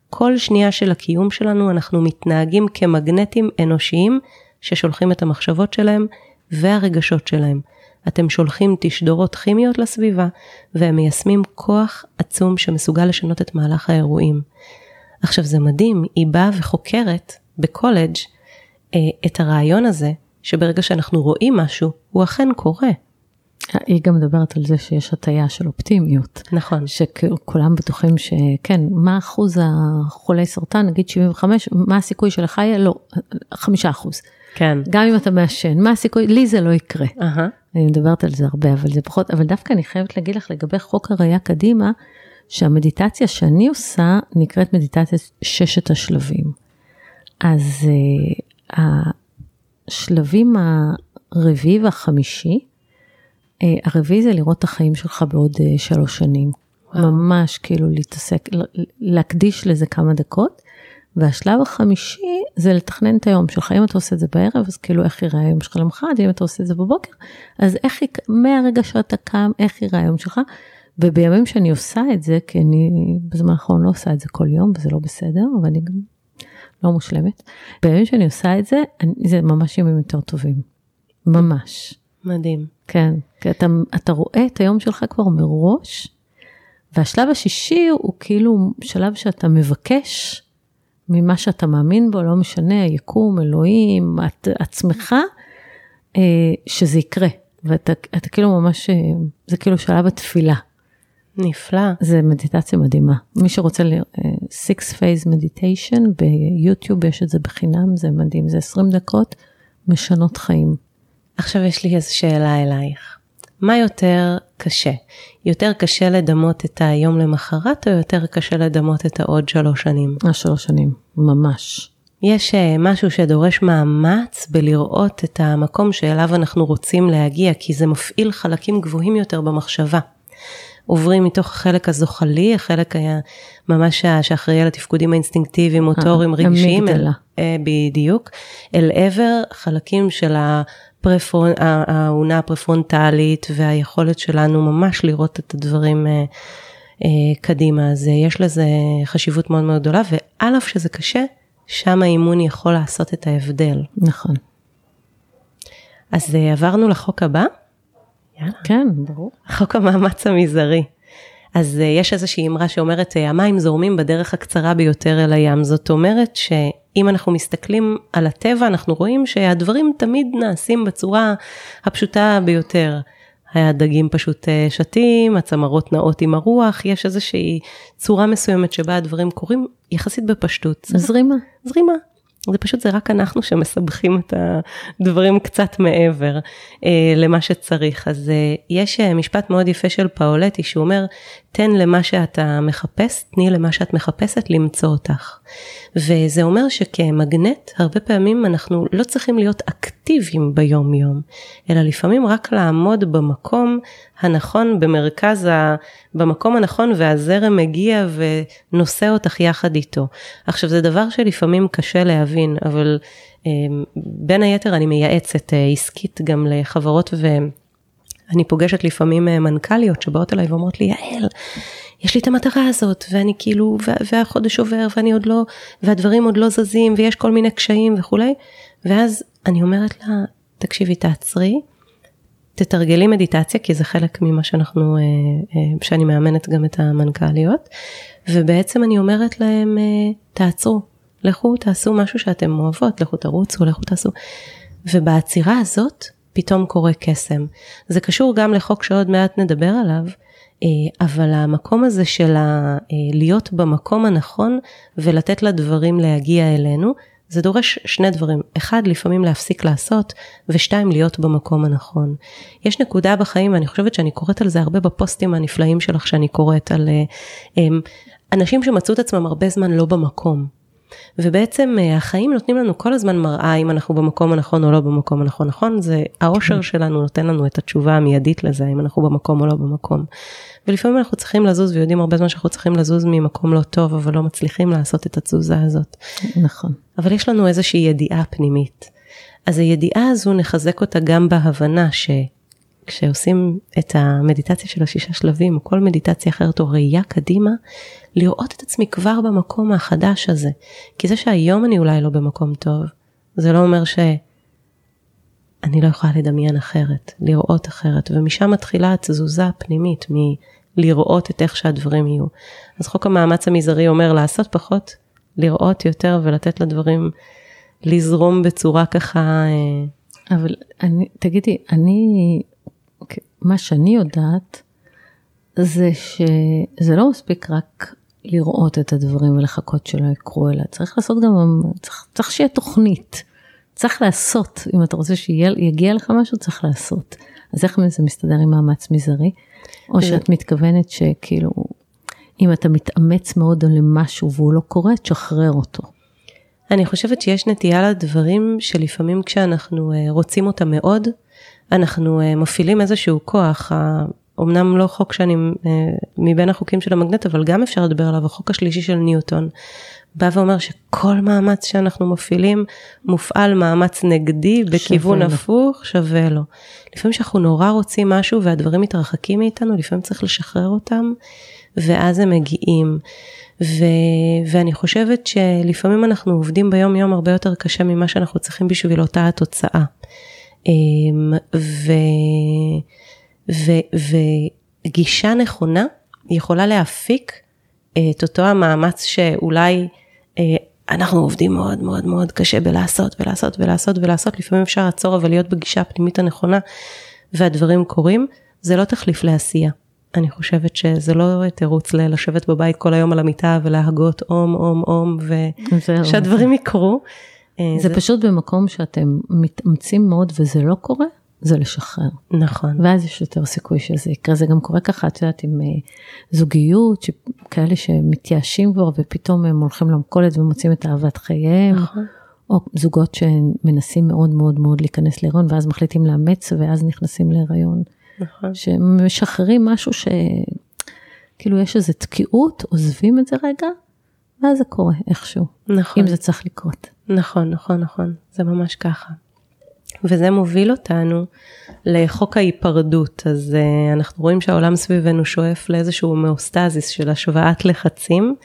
Speaker 1: כל שנייה של הקיום שלנו אנחנו מתנהגים כמגנטים אנושיים ששולחים את המחשבות שלהם והרגשות שלהם. אתם שולחים תשדורות כימיות לסביבה, והם מיישמים כוח עצום שמסוגל לשנות את מהלך האירועים. עכשיו זה מדהים, היא באה וחוקרת בקולג' אה, את הרעיון הזה, שברגע שאנחנו רואים משהו, הוא אכן קורה.
Speaker 2: היא גם מדברת על זה שיש הטיה של אופטימיות.
Speaker 1: נכון.
Speaker 2: שכולם בטוחים שכן, מה אחוז החולי סרטן, נגיד 75, מה הסיכוי שלך יהיה? לא, 5 אחוז.
Speaker 1: כן.
Speaker 2: גם אם אתה מעשן, מה הסיכוי? לי זה לא יקרה.
Speaker 1: Uh-huh.
Speaker 2: אני מדברת על זה הרבה, אבל זה פחות, אבל דווקא אני חייבת להגיד לך לגבי חוק הראייה קדימה, שהמדיטציה שאני עושה נקראת מדיטציית ששת השלבים. אז uh, השלבים הרביעי והחמישי, uh, הרביעי זה לראות את החיים שלך בעוד uh, שלוש שנים. וואו. ממש כאילו להתעסק, להקדיש לזה כמה דקות. והשלב החמישי זה לתכנן את היום שלך, אם אתה עושה את זה בערב, אז כאילו איך יראה היום שלך למחרת, אם אתה עושה את זה בבוקר, אז איך, מהרגע שאתה קם, איך יראה היום שלך, ובימים שאני עושה את זה, כי אני בזמן האחרון לא עושה את זה כל יום, וזה לא בסדר, אבל אני גם לא מושלמת, בימים שאני עושה את זה, אני, זה ממש ימים יותר טובים, ממש.
Speaker 1: מדהים.
Speaker 2: כן, כי אתה, אתה רואה את היום שלך כבר מראש, והשלב השישי הוא כאילו שלב שאתה מבקש, ממה שאתה מאמין בו, לא משנה, יקום, אלוהים, את, עצמך, אה, שזה יקרה. ואתה אתה כאילו ממש, אה, זה כאילו שלב התפילה.
Speaker 1: נפלא.
Speaker 2: זה מדיטציה מדהימה. מי שרוצה, ל... אה, Six Phase Meditation ביוטיוב יש את זה בחינם, זה מדהים, זה 20 דקות משנות חיים.
Speaker 1: עכשיו יש לי איזו שאלה אלייך. מה יותר קשה? יותר קשה לדמות את היום למחרת או יותר קשה לדמות את העוד שלוש שנים?
Speaker 2: השלוש שנים, ממש.
Speaker 1: יש אה, משהו שדורש מאמץ בלראות את המקום שאליו אנחנו רוצים להגיע, כי זה מפעיל חלקים גבוהים יותר במחשבה. עוברים מתוך החלק הזוחלי, החלק היה ממש שאחראי על התפקודים האינסטינקטיביים, מוטוריים, רגשיים.
Speaker 2: המגדלה.
Speaker 1: אה, בדיוק. אל עבר חלקים של הפרפרונ... האונה הפרפרונטלית והיכולת שלנו ממש לראות את הדברים אה, אה, קדימה. אז יש לזה חשיבות מאוד מאוד גדולה, ועל אף שזה קשה, שם האימון יכול לעשות את ההבדל.
Speaker 2: נכון.
Speaker 1: אז עברנו לחוק הבא.
Speaker 2: יאללה. כן, ברור.
Speaker 1: חוק המאמץ המזערי. אז uh, יש איזושהי אמרה שאומרת, uh, המים זורמים בדרך הקצרה ביותר אל הים. זאת אומרת שאם אנחנו מסתכלים על הטבע, אנחנו רואים שהדברים תמיד נעשים בצורה הפשוטה ביותר. הדגים פשוט uh, שתים, הצמרות נעות עם הרוח, יש איזושהי צורה מסוימת שבה הדברים קורים יחסית בפשטות.
Speaker 2: זרימה.
Speaker 1: זרימה, זה פשוט, זה רק אנחנו שמסבכים את הדברים קצת מעבר אה, למה שצריך. אז אה, יש אה, משפט מאוד יפה של פאולטי שהוא אומר, תן למה שאתה מחפש, תני למה שאת מחפשת למצוא אותך. וזה אומר שכמגנט, הרבה פעמים אנחנו לא צריכים להיות אקטיביים ביום יום, אלא לפעמים רק לעמוד במקום הנכון, במרכז, ה... במקום הנכון והזרם מגיע ונושא אותך יחד איתו. עכשיו זה דבר שלפעמים קשה להבין, אבל אמ, בין היתר אני מייעצת אה, עסקית גם לחברות ואני פוגשת לפעמים אה, מנכ"ליות שבאות אליי ואומרות לי, יעל, יש לי את המטרה הזאת, ואני כאילו, והחודש עובר, ואני עוד לא, והדברים עוד לא זזים, ויש כל מיני קשיים וכולי, ואז אני אומרת לה, תקשיבי, תעצרי, תתרגלי מדיטציה, כי זה חלק ממה שאנחנו, אה, אה, שאני מאמנת גם את המנכ"ליות, ובעצם אני אומרת להם, תעצרו, לכו תעשו משהו שאתם אוהבות, לכו תרוצו, לכו תעשו. ובעצירה הזאת, פתאום קורה קסם. זה קשור גם לחוק שעוד מעט נדבר עליו, אבל המקום הזה של להיות במקום הנכון ולתת לדברים להגיע אלינו, זה דורש שני דברים, אחד לפעמים להפסיק לעשות, ושתיים להיות במקום הנכון. יש נקודה בחיים, ואני חושבת שאני קוראת על זה הרבה בפוסטים הנפלאים שלך שאני קוראת על אה, אנשים שמצאו את עצמם הרבה זמן לא במקום. ובעצם אה, החיים נותנים לנו כל הזמן מראה אם אנחנו במקום הנכון או לא במקום הנכון, נכון? זה האושר כן. שלנו נותן לנו את התשובה המיידית לזה, אם אנחנו במקום או לא במקום. ולפעמים אנחנו צריכים לזוז ויודעים הרבה זמן שאנחנו צריכים לזוז ממקום לא טוב, אבל לא מצליחים לעשות את התזוזה הזאת.
Speaker 2: נכון.
Speaker 1: אבל יש לנו איזושהי ידיעה פנימית. אז הידיעה הזו נחזק אותה גם בהבנה שכשעושים את המדיטציה של השישה שלבים, או כל מדיטציה אחרת, או ראייה קדימה, לראות את עצמי כבר במקום החדש הזה. כי זה שהיום אני אולי לא במקום טוב, זה לא אומר שאני לא יכולה לדמיין אחרת, לראות אחרת, ומשם מתחילה התזוזה הפנימית, מלראות את איך שהדברים יהיו. אז חוק המאמץ המזערי אומר לעשות פחות, לראות יותר ולתת לדברים לזרום בצורה ככה...
Speaker 2: אה, אבל אני, תגידי, אני, מה שאני יודעת, זה שזה לא מספיק רק לראות את הדברים ולחכות שלא יקרו, אלא צריך לעשות גם, צריך, צריך שיהיה תוכנית. צריך לעשות, אם אתה רוצה שיגיע לך משהו, צריך לעשות. אז איך זה מסתדר עם מאמץ מזערי? או שאת מתכוונת שכאילו, אם אתה מתאמץ מאוד על משהו והוא לא קורה, תשחרר אותו.
Speaker 1: אני חושבת שיש נטייה לדברים שלפעמים כשאנחנו אה, רוצים אותם מאוד, אנחנו אה, מפעילים איזשהו כוח. אמנם לא חוק שאני אה, מבין החוקים של המגנט, אבל גם אפשר לדבר עליו, החוק השלישי של ניוטון. בא ואומר שכל מאמץ שאנחנו מפעילים, מופעל מאמץ נגדי בכיוון הפוך, שווה לו. לפעמים שאנחנו נורא רוצים משהו והדברים מתרחקים מאיתנו, לפעמים צריך לשחרר אותם, ואז הם מגיעים. ו, ואני חושבת שלפעמים אנחנו עובדים ביום יום הרבה יותר קשה ממה שאנחנו צריכים בשביל אותה התוצאה. אמ, ו... ו, וגישה נכונה יכולה להפיק אה, את אותו המאמץ שאולי אה, אנחנו עובדים מאוד מאוד מאוד קשה בלעשות ולעשות ולעשות ולעשות, לפעמים אפשר לעצור אבל להיות בגישה הפנימית הנכונה והדברים קורים, זה לא תחליף לעשייה. אני חושבת שזה לא תירוץ לשבת בבית כל היום על המיטה ולהגות אום אום אום ושהדברים יקרו.
Speaker 2: אה, זה, זה פשוט במקום שאתם מתאמצים מאוד וזה לא קורה, זה לשחרר.
Speaker 1: נכון.
Speaker 2: ואז יש יותר סיכוי שזה יקרה. זה גם קורה ככה, את יודעת, עם uh, זוגיות, כאלה שמתייאשים כבר ופתאום הם הולכים למכולת ומוצאים את אהבת חייהם. נכון. או זוגות שמנסים מאוד מאוד מאוד להיכנס להיריון ואז מחליטים לאמץ ואז נכנסים להיריון. נכון. שמשחררים משהו שכאילו יש איזו תקיעות, עוזבים את זה רגע, ואז זה קורה איכשהו. נכון. אם זה צריך לקרות.
Speaker 1: נכון, נכון, נכון, זה ממש ככה. וזה מוביל אותנו לחוק ההיפרדות. אז uh, אנחנו רואים שהעולם סביבנו שואף לאיזשהו מאוסטזיס של השוואת לחצים,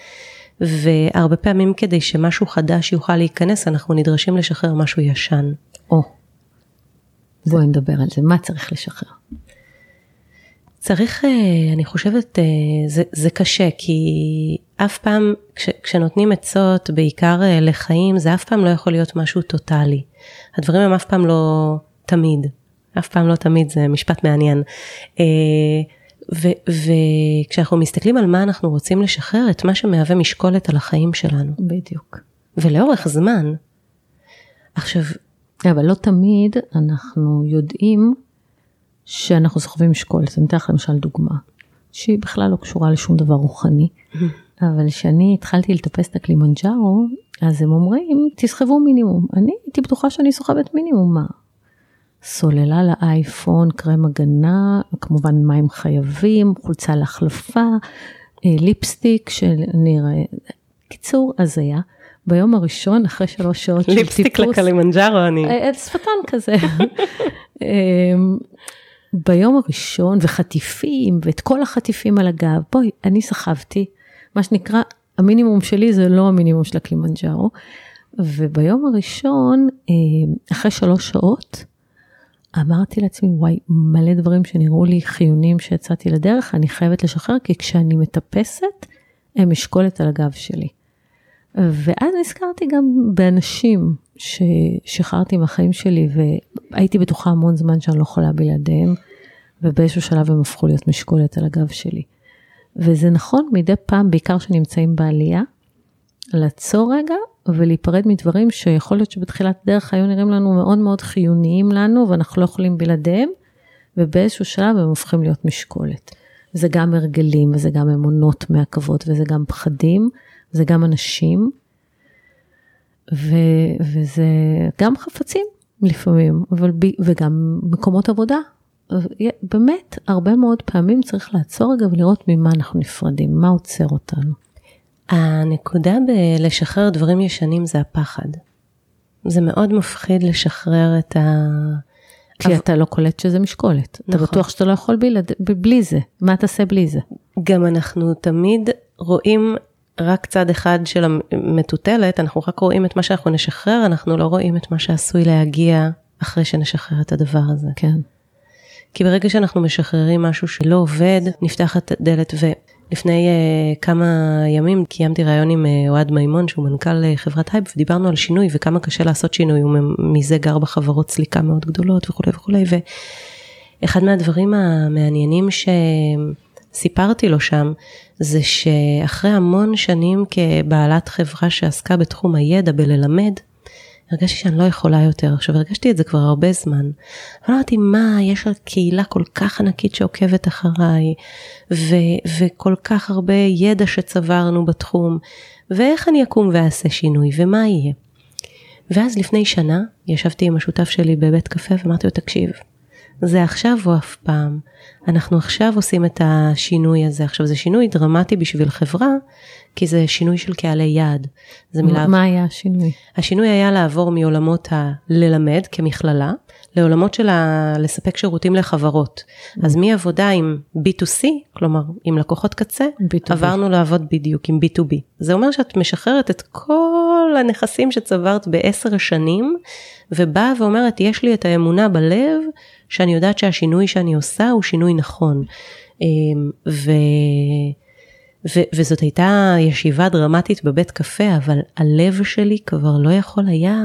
Speaker 1: והרבה פעמים כדי שמשהו חדש יוכל להיכנס, אנחנו נדרשים לשחרר משהו ישן.
Speaker 2: או, בואי נדבר על זה, מה צריך לשחרר?
Speaker 1: צריך, אה, אני חושבת, אה, זה, זה קשה, כי אף פעם, כש, כשנותנים עצות, בעיקר אה, לחיים, זה אף פעם לא יכול להיות משהו טוטאלי. הדברים הם אף פעם לא תמיד, אף פעם לא תמיד, זה משפט מעניין. וכשאנחנו מסתכלים על מה אנחנו רוצים לשחרר, את מה שמהווה משקולת על החיים שלנו.
Speaker 2: בדיוק.
Speaker 1: ולאורך זמן. עכשיו...
Speaker 2: אבל לא תמיד אנחנו יודעים שאנחנו סוחבים משקולת. אני אתן לך למשל דוגמה, שהיא בכלל לא קשורה לשום דבר רוחני, אבל כשאני התחלתי לטפס את הקלימנג'ארו, אז הם אומרים, תסחבו מינימום. אני הייתי בטוחה שאני סוחבת מינימום, מה? סוללה לאייפון, קרם הגנה, כמובן מים חייבים, חולצה להחלפה, אה, lipstick שנראה, קיצור, הזיה. ביום הראשון, אחרי שלוש שעות של טיפוס,
Speaker 1: ליפסטיק לקלימנג'ארו, אני...
Speaker 2: אה, שפתון כזה. <laughs> ביום הראשון, וחטיפים, ואת כל החטיפים על הגב, בואי, אני סחבתי, מה שנקרא, המינימום שלי זה לא המינימום של הקלימנג'ארו. וביום הראשון, אמ, אחרי שלוש שעות, אמרתי לעצמי, וואי, מלא דברים שנראו לי חיונים שיצאתי לדרך, אני חייבת לשחרר, כי כשאני מטפסת, הם משקולת על הגב שלי. ואז נזכרתי גם באנשים ששחררתי מהחיים שלי, והייתי בטוחה המון זמן שאני לא יכולה בלעדיהם, ובאיזשהו שלב הם הפכו להיות משקולת על הגב שלי. וזה נכון מדי פעם, בעיקר כשנמצאים בעלייה, לעצור רגע ולהיפרד מדברים שיכול להיות שבתחילת דרך היו נראים לנו מאוד מאוד חיוניים לנו ואנחנו לא יכולים בלעדיהם, ובאיזשהו שלב הם הופכים להיות משקולת. זה גם הרגלים וזה גם אמונות מעכבות וזה גם פחדים, זה גם אנשים, ו, וזה גם חפצים לפעמים, אבל ב, וגם מקומות עבודה. באמת, הרבה מאוד פעמים צריך לעצור רגע ולראות ממה אנחנו נפרדים, מה עוצר אותנו.
Speaker 1: הנקודה בלשחרר דברים ישנים זה הפחד. זה מאוד מפחיד לשחרר את ה...
Speaker 2: כי אבל... אתה לא קולט שזה משקולת. נכון. אתה בטוח שאתה לא יכול בלעד... בלי זה. מה תעשה בלי זה?
Speaker 1: גם אנחנו תמיד רואים רק צד אחד של המטוטלת, אנחנו רק רואים את מה שאנחנו נשחרר, אנחנו לא רואים את מה שעשוי להגיע אחרי שנשחרר את הדבר הזה.
Speaker 2: כן.
Speaker 1: כי ברגע שאנחנו משחררים משהו שלא עובד, נפתחת הדלת ולפני uh, כמה ימים קיימתי ראיון עם uh, אוהד מימון שהוא מנכ"ל uh, חברת הייב ודיברנו על שינוי וכמה קשה לעשות שינוי, הוא מזה גר בחברות סליקה מאוד גדולות וכולי וכולי ואחד מהדברים המעניינים שסיפרתי לו שם זה שאחרי המון שנים כבעלת חברה שעסקה בתחום הידע בללמד, הרגשתי שאני לא יכולה יותר. עכשיו הרגשתי את זה כבר הרבה זמן. אמרתי מה יש לה קהילה כל כך ענקית שעוקבת אחריי ו- וכל כך הרבה ידע שצברנו בתחום ואיך אני אקום ואעשה שינוי ומה יהיה. ואז לפני שנה ישבתי עם השותף שלי בבית קפה ואמרתי לו תקשיב זה עכשיו או אף פעם. אנחנו עכשיו עושים את השינוי הזה. עכשיו זה שינוי דרמטי בשביל חברה, כי זה שינוי של קהלי יעד.
Speaker 2: זה מילה... מה היה השינוי?
Speaker 1: השינוי היה לעבור מעולמות הללמד כמכללה, לעולמות של ה... לספק שירותים לחברות. Mm. אז מעבודה עם B2C, כלומר עם לקוחות קצה, B2B. עברנו לעבוד בדיוק עם B2B. זה אומר שאת משחררת את כל הנכסים שצברת בעשר שנים, ובאה ואומרת, יש לי את האמונה בלב, שאני יודעת שהשינוי שאני עושה הוא שינוי נכון. אמ, ו... ו- וזאת הייתה ישיבה דרמטית בבית קפה, אבל הלב שלי כבר לא יכול היה,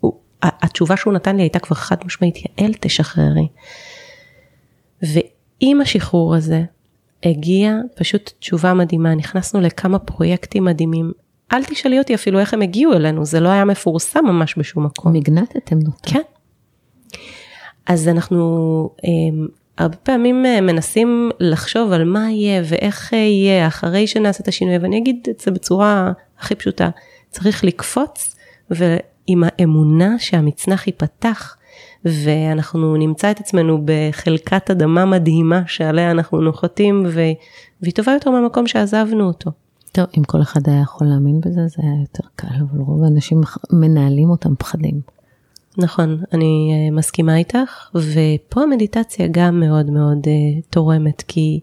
Speaker 1: הוא, התשובה שהוא נתן לי הייתה כבר חד משמעית, יעל תשחררי. ועם השחרור הזה הגיעה פשוט תשובה מדהימה, נכנסנו לכמה פרויקטים מדהימים. אל תשאלי אותי אפילו איך הם הגיעו אלינו, זה לא היה מפורסם ממש בשום מקום.
Speaker 2: מגנטתם אותם.
Speaker 1: כן. אז אנחנו אמ, הרבה פעמים אה, מנסים לחשוב על מה יהיה ואיך אה, יהיה אחרי שנעשה את השינוי, ואני אגיד את זה בצורה הכי פשוטה, צריך לקפוץ ועם האמונה שהמצנח ייפתח ואנחנו נמצא את עצמנו בחלקת אדמה מדהימה שעליה אנחנו נוחתים והיא טובה יותר מהמקום שעזבנו אותו.
Speaker 2: טוב, אם כל אחד היה יכול להאמין בזה, זה היה יותר קל, אבל רוב האנשים מנהלים אותם פחדים.
Speaker 1: נכון, אני אה, מסכימה איתך, ופה המדיטציה גם מאוד מאוד uh, תורמת, כי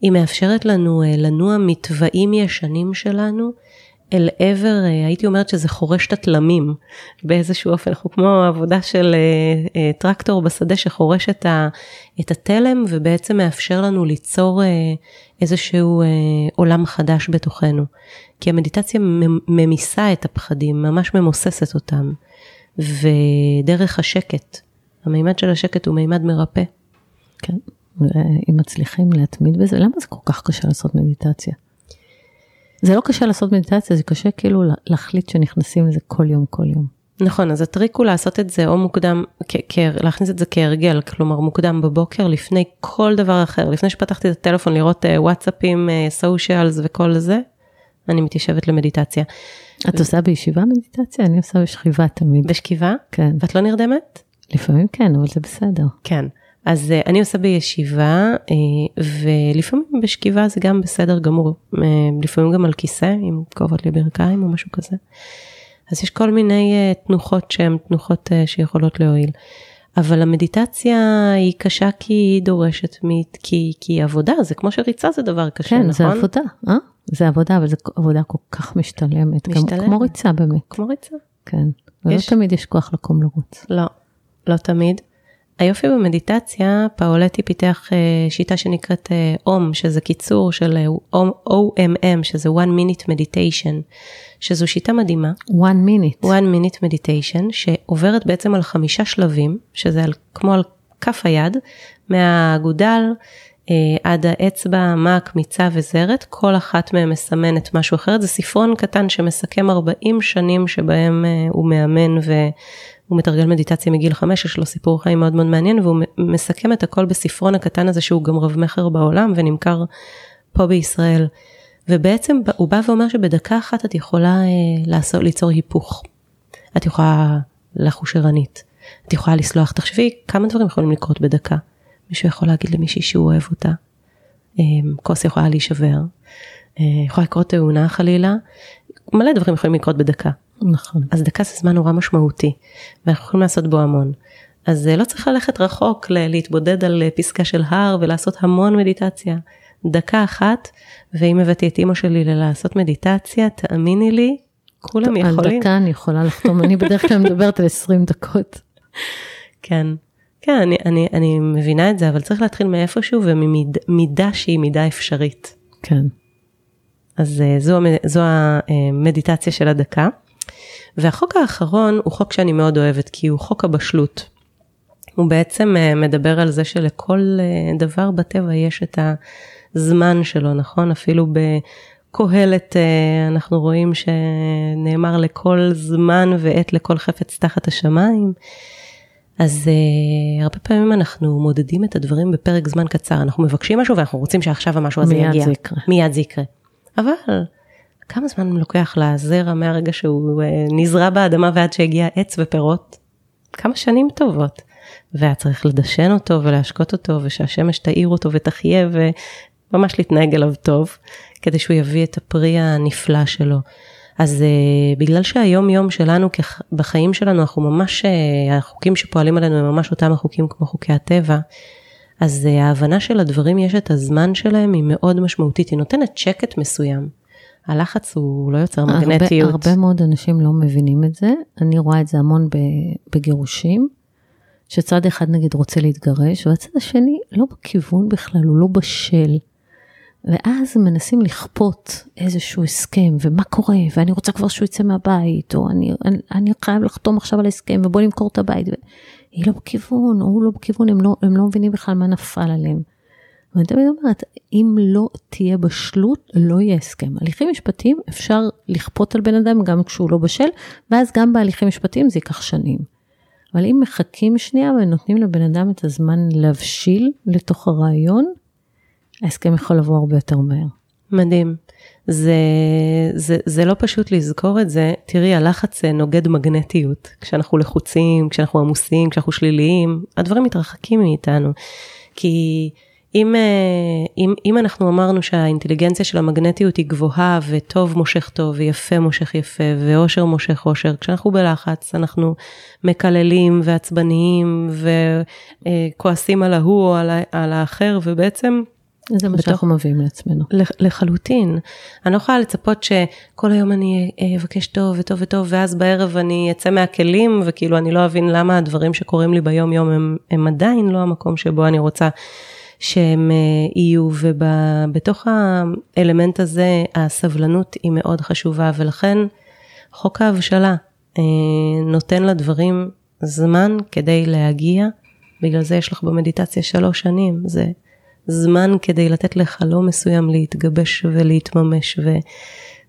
Speaker 1: היא מאפשרת לנו uh, לנוע מתוואים ישנים שלנו אל עבר, אה, הייתי אומרת שזה חורש את התלמים באיזשהו אופן, אנחנו כמו עבודה של אה, אה, טרקטור בשדה שחורש את, ה, את התלם ובעצם מאפשר לנו ליצור איזשהו עולם חדש בתוכנו. כי המדיטציה ממיסה את הפחדים, ממש ממוססת אותם. ודרך השקט, המימד של השקט הוא מימד מרפא.
Speaker 2: כן, ואם מצליחים להתמיד בזה, למה זה כל כך קשה לעשות מדיטציה? זה לא קשה לעשות מדיטציה, זה קשה כאילו להחליט שנכנסים לזה כל יום, כל יום.
Speaker 1: נכון, אז הטריק הוא לעשות את זה או מוקדם, להכניס את זה כהרגל, כלומר מוקדם בבוקר, לפני כל דבר אחר, לפני שפתחתי את הטלפון לראות אה, וואטסאפים, סושיאלס אה, וכל זה, אני מתיישבת למדיטציה.
Speaker 2: את עושה בישיבה מדיטציה? אני עושה בשכיבה תמיד.
Speaker 1: בשכיבה?
Speaker 2: כן.
Speaker 1: ואת לא נרדמת?
Speaker 2: לפעמים כן, אבל זה בסדר.
Speaker 1: כן. אז uh, אני עושה בישיבה, uh, ולפעמים בשכיבה זה גם בסדר גמור, uh, לפעמים גם על כיסא, עם כובד לברכיים או משהו כזה. אז יש כל מיני תנוחות שהן תנוחות שיכולות להועיל. אבל המדיטציה היא קשה כי היא דורשת, כי, כי עבודה, זה כמו שריצה זה דבר קשה,
Speaker 2: כן,
Speaker 1: נכון?
Speaker 2: כן, זה עבודה, אה? זה עבודה, אבל זו עבודה כל כך משתלמת. משתלמת. כמו ריצה באמת.
Speaker 1: כמו ריצה.
Speaker 2: כן, ולא יש... תמיד יש כוח לקום לרוץ.
Speaker 1: לא, לא תמיד. היופי במדיטציה, פאולטי פיתח uh, שיטה שנקראת אום, uh, שזה קיצור של uh, OMM, שזה one minute meditation, שזו שיטה מדהימה.
Speaker 2: one minute.
Speaker 1: one minute meditation, שעוברת בעצם על חמישה שלבים, שזה על, כמו על כף היד, מהאגודל עד האצבע, המק, מיצה וזרת, כל אחת מהן מסמנת משהו אחר. זה ספרון קטן שמסכם 40 שנים שבהם uh, הוא מאמן ו... הוא מתרגל מדיטציה מגיל חמש, יש לו סיפור חיים מאוד מאוד מעניין, והוא מסכם את הכל בספרון הקטן הזה שהוא גם רב מכר בעולם ונמכר פה בישראל. ובעצם הוא בא ואומר שבדקה אחת את יכולה אה, לעשות, ליצור היפוך. את יכולה לחוש ערנית, את יכולה לסלוח, תחשבי כמה דברים יכולים לקרות בדקה. מישהו יכול להגיד למישהי שהוא אוהב אותה, אה, כוס יכולה להישבר, אה, יכולה לקרות תאונה חלילה, מלא דברים יכולים לקרות בדקה.
Speaker 2: נכון.
Speaker 1: אז דקה זה זמן נורא משמעותי, ואנחנו יכולים לעשות בו המון. אז לא צריך ללכת רחוק, להתבודד על פסקה של הר ולעשות המון מדיטציה. דקה אחת, ואם הבאתי את אימא שלי לעשות מדיטציה, תאמיני לי, כולם יכולים.
Speaker 2: על דקה אני יכולה לחתום, אני בדרך כלל מדברת על 20 דקות.
Speaker 1: כן, כן, אני, אני, אני מבינה את זה, אבל צריך להתחיל מאיפשהו וממידה שהיא מידה אפשרית.
Speaker 2: כן.
Speaker 1: אז זו, זו המדיטציה של הדקה. והחוק האחרון הוא חוק שאני מאוד אוהבת, כי הוא חוק הבשלות. הוא בעצם אה, מדבר על זה שלכל אה, דבר בטבע יש את הזמן שלו, נכון? אפילו בקהלת אה, אנחנו רואים שנאמר לכל זמן ועת לכל חפץ תחת השמיים. אז uh, הרבה פעמים אנחנו מודדים את הדברים בפרק זמן קצר, אנחנו מבקשים משהו ואנחנו רוצים שעכשיו המשהו הזה יגיע.
Speaker 2: מיד זה יקרה.
Speaker 1: מיד זה יקרה. אבל כמה זמן לוקח לזרע מהרגע שהוא אה, נזרע באדמה ועד שהגיע עץ ופירות? כמה שנים טובות. והיה צריך לדשן אותו ולהשקות אותו ושהשמש תאיר אותו ותחיה וממש להתנהג אליו טוב כדי שהוא יביא את הפרי הנפלא שלו. אז uh, בגלל שהיום יום שלנו בחיים שלנו אנחנו ממש, uh, החוקים שפועלים עלינו הם ממש אותם החוקים כמו חוקי הטבע, אז uh, ההבנה של הדברים יש את הזמן שלהם היא מאוד משמעותית, היא נותנת שקט מסוים. הלחץ הוא לא יוצר מגנטיות.
Speaker 2: הרבה, הרבה מאוד אנשים לא מבינים את זה, אני רואה את זה המון בגירושים, שצד אחד נגיד רוצה להתגרש, והצד השני לא בכיוון בכלל, הוא לא בשל. ואז מנסים לכפות איזשהו הסכם, ומה קורה, ואני רוצה כבר שהוא יצא מהבית, או אני, אני, אני חייב לחתום עכשיו על הסכם, ובוא נמכור את הבית. היא לא בכיוון, הוא לא בכיוון, הם לא, הם לא מבינים בכלל מה נפל עליהם. ואני תמיד אומרת, אם לא תהיה בשלות, לא יהיה הסכם. הליכים משפטיים אפשר לכפות על בן אדם גם כשהוא לא בשל, ואז גם בהליכים משפטיים זה ייקח שנים. אבל אם מחכים שנייה ונותנים לבן אדם את הזמן להבשיל לתוך הרעיון, ההסכם יכול לבוא הרבה יותר מהר.
Speaker 1: מדהים. זה, זה, זה לא פשוט לזכור את זה, תראי, הלחץ נוגד מגנטיות. כשאנחנו לחוצים, כשאנחנו עמוסים, כשאנחנו שליליים, הדברים מתרחקים מאיתנו. כי אם, אה, אם, אם אנחנו אמרנו שהאינטליגנציה של המגנטיות היא גבוהה וטוב מושך טוב ויפה מושך יפה ואושר מושך אושר, כשאנחנו בלחץ אנחנו מקללים ועצבניים וכועסים על ההוא או על, על האחר ובעצם
Speaker 2: זה מה שאנחנו מביאים לעצמנו.
Speaker 1: לח- לחלוטין. אני לא יכולה לצפות שכל היום אני אה, אבקש טוב וטוב וטוב, ואז בערב אני אצא מהכלים, וכאילו אני לא אבין למה הדברים שקורים לי ביום יום הם, הם עדיין לא המקום שבו אני רוצה שהם אה, יהיו, ובתוך האלמנט הזה הסבלנות היא מאוד חשובה, ולכן חוק ההבשלה אה, נותן לדברים זמן כדי להגיע, בגלל זה יש לך במדיטציה שלוש שנים, זה זמן כדי לתת לחלום מסוים להתגבש ולהתממש ו,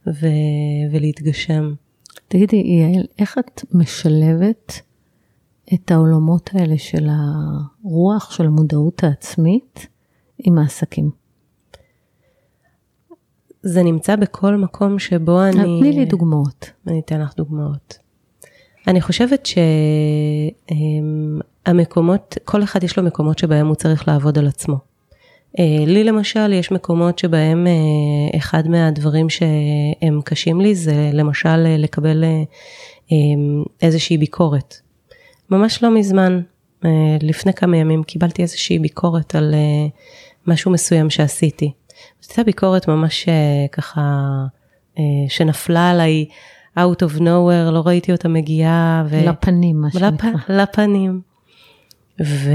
Speaker 1: ו, ולהתגשם.
Speaker 2: תגידי, יעל, איך את משלבת את העולמות האלה של הרוח, של המודעות העצמית, עם העסקים?
Speaker 1: זה נמצא בכל מקום שבו אני...
Speaker 2: תני לי דוגמאות.
Speaker 1: אני אתן לך דוגמאות. אני חושבת שהמקומות, כל אחד יש לו מקומות שבהם הוא צריך לעבוד על עצמו. אה, לי למשל יש מקומות שבהם אה, אחד מהדברים שהם קשים לי זה למשל אה, לקבל אה, איזושהי ביקורת. ממש לא מזמן, לפני כמה ימים קיבלתי איזושהי ביקורת על משהו מסוים שעשיתי. זו הייתה ביקורת ממש ככה, שנפלה עליי out of nowhere, לא ראיתי אותה מגיעה. ו...
Speaker 2: לפנים, מה
Speaker 1: לפ...
Speaker 2: שנקרא.
Speaker 1: לפנים. ולקח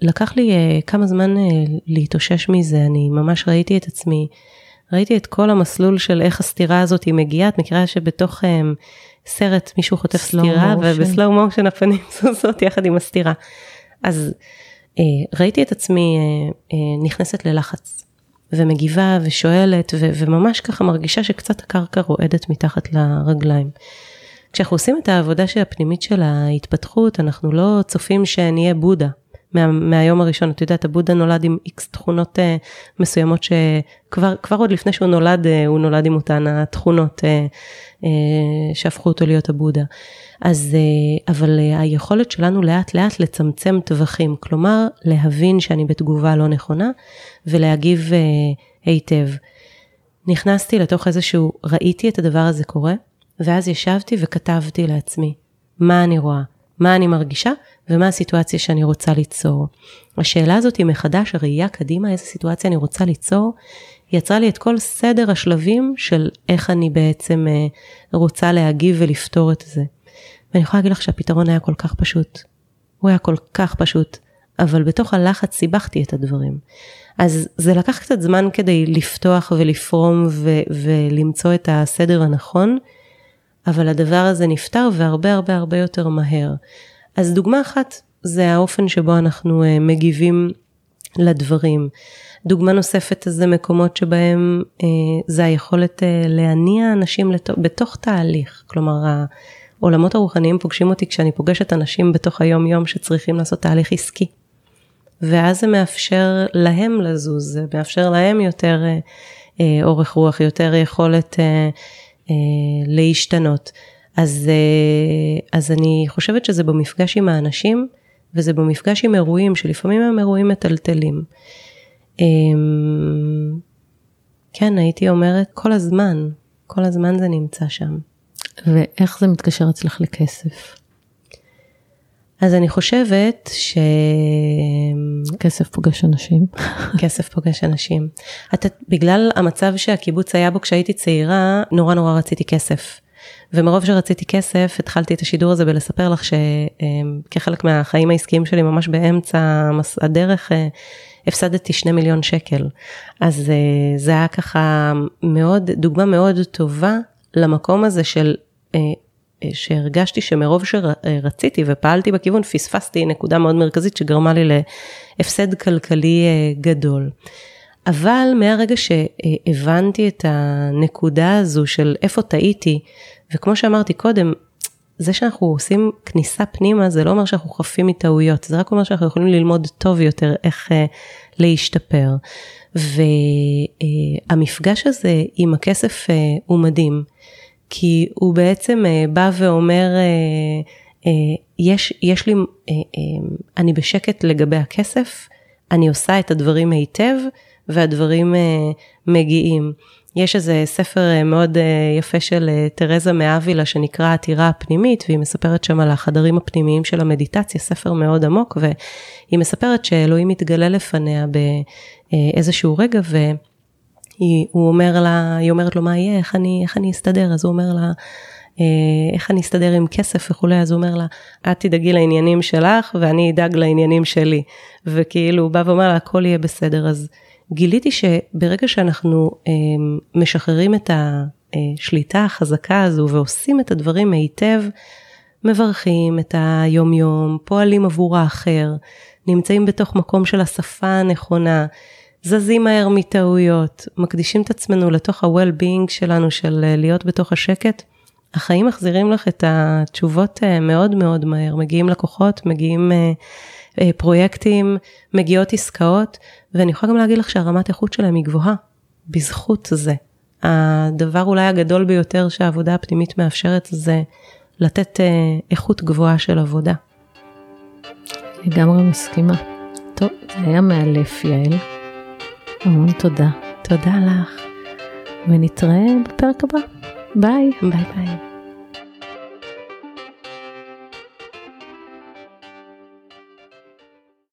Speaker 1: לקח לי אה, כמה זמן אה, להתאושש מזה, אני ממש ראיתי את עצמי, ראיתי את כל המסלול של איך הסתירה הזאת היא מגיעה, את מכירה שבתוך אה, סרט מישהו חוטף סתירה. ובסלואו מושן הפנים <laughs> זוזות יחד עם הסתירה. אז ראיתי את עצמי נכנסת ללחץ. ומגיבה ושואלת ו- וממש ככה מרגישה שקצת הקרקע רועדת מתחת לרגליים. כשאנחנו עושים את העבודה של הפנימית של ההתפתחות, אנחנו לא צופים שנהיה בודה מה, מהיום הראשון. את יודעת, הבודה נולד עם איקס תכונות uh, מסוימות שכבר כבר עוד לפני שהוא נולד, uh, הוא נולד עם אותן התכונות uh, uh, שהפכו אותו להיות הבודה. אז, uh, אבל uh, היכולת שלנו לאט לאט לצמצם טווחים, כלומר להבין שאני בתגובה לא נכונה ולהגיב uh, היטב. נכנסתי לתוך איזשהו, ראיתי את הדבר הזה קורה, ואז ישבתי וכתבתי לעצמי מה אני רואה, מה אני מרגישה ומה הסיטואציה שאני רוצה ליצור. השאלה הזאת היא מחדש, הראייה קדימה, איזה סיטואציה אני רוצה ליצור, יצרה לי את כל סדר השלבים של איך אני בעצם אה, רוצה להגיב ולפתור את זה. ואני יכולה להגיד לך שהפתרון היה כל כך פשוט. הוא היה כל כך פשוט, אבל בתוך הלחץ סיבכתי את הדברים. אז זה לקח קצת זמן כדי לפתוח ולפרום ו- ולמצוא את הסדר הנכון, אבל הדבר הזה נפתר והרבה הרבה הרבה יותר מהר. אז דוגמה אחת זה האופן שבו אנחנו אה, מגיבים לדברים. דוגמה נוספת זה מקומות שבהם אה, זה היכולת אה, להניע אנשים לתוך, בתוך תהליך. כלומר, העולמות הרוחניים פוגשים אותי כשאני פוגשת אנשים בתוך היום יום שצריכים לעשות תהליך עסקי. ואז זה מאפשר להם לזוז, זה מאפשר להם יותר אה, אה, אורך רוח, יותר יכולת אה, להשתנות. אז, אה, אז אני חושבת שזה במפגש עם האנשים, וזה במפגש עם אירועים, שלפעמים הם אירועים מטלטלים. אה, כן, הייתי אומרת, כל הזמן, כל הזמן זה נמצא שם.
Speaker 2: ואיך זה מתקשר אצלך לכסף?
Speaker 1: אז אני חושבת ש...
Speaker 2: כסף פוגש אנשים.
Speaker 1: כסף פוגש אנשים. אתה, בגלל המצב שהקיבוץ היה בו כשהייתי צעירה, נורא נורא רציתי כסף. ומרוב שרציתי כסף, התחלתי את השידור הזה בלספר לך שכחלק מהחיים העסקיים שלי, ממש באמצע הדרך, אה, הפסדתי שני מיליון שקל. אז אה, זה היה ככה מאוד, דוגמה מאוד טובה למקום הזה של אה, שהרגשתי שמרוב שרציתי ופעלתי בכיוון, פספסתי נקודה מאוד מרכזית שגרמה לי להפסד כלכלי אה, גדול. אבל מהרגע שהבנתי את הנקודה הזו של איפה טעיתי, וכמו שאמרתי קודם, זה שאנחנו עושים כניסה פנימה זה לא אומר שאנחנו חפים מטעויות, זה רק אומר שאנחנו יכולים ללמוד טוב יותר איך uh, להשתפר. והמפגש הזה עם הכסף uh, הוא מדהים, כי הוא בעצם uh, בא ואומר, uh, uh, יש, יש לי, אני בשקט לגבי הכסף, אני עושה את הדברים היטב, והדברים מגיעים. יש איזה ספר מאוד יפה של תרזה מאבילה שנקרא עתירה הפנימית, והיא מספרת שם על החדרים הפנימיים של המדיטציה, ספר מאוד עמוק, והיא מספרת שאלוהים מתגלה לפניה באיזשהו רגע, והיא אומר לה, היא אומרת לו מה יהיה, איך אני, איך אני אסתדר, אז הוא אומר לה, אה, איך אני אסתדר עם כסף וכולי, אז הוא אומר לה, את תדאגי לעניינים שלך ואני אדאג לעניינים שלי. וכאילו הוא בא ואומר לה, הכל יהיה בסדר. אז גיליתי שברגע שאנחנו אה, משחררים את השליטה החזקה הזו ועושים את הדברים היטב, מברכים את היום יום, פועלים עבור האחר, נמצאים בתוך מקום של השפה הנכונה, זזים מהר מטעויות, מקדישים את עצמנו לתוך ה-well-being שלנו של אה, להיות בתוך השקט, החיים מחזירים לך את התשובות אה, מאוד מאוד מהר, מגיעים לקוחות, מגיעים אה, פרויקטים, מגיעות עסקאות, ואני יכולה גם להגיד לך שהרמת איכות שלהם היא גבוהה, בזכות זה. הדבר אולי הגדול ביותר שהעבודה הפנימית מאפשרת זה לתת איכות גבוהה של עבודה.
Speaker 2: לגמרי מסכימה. טוב, זה היה מאלף, יעל. המון תודה.
Speaker 1: תודה לך.
Speaker 2: ונתראה בפרק הבא. ביי.
Speaker 1: ביי ביי.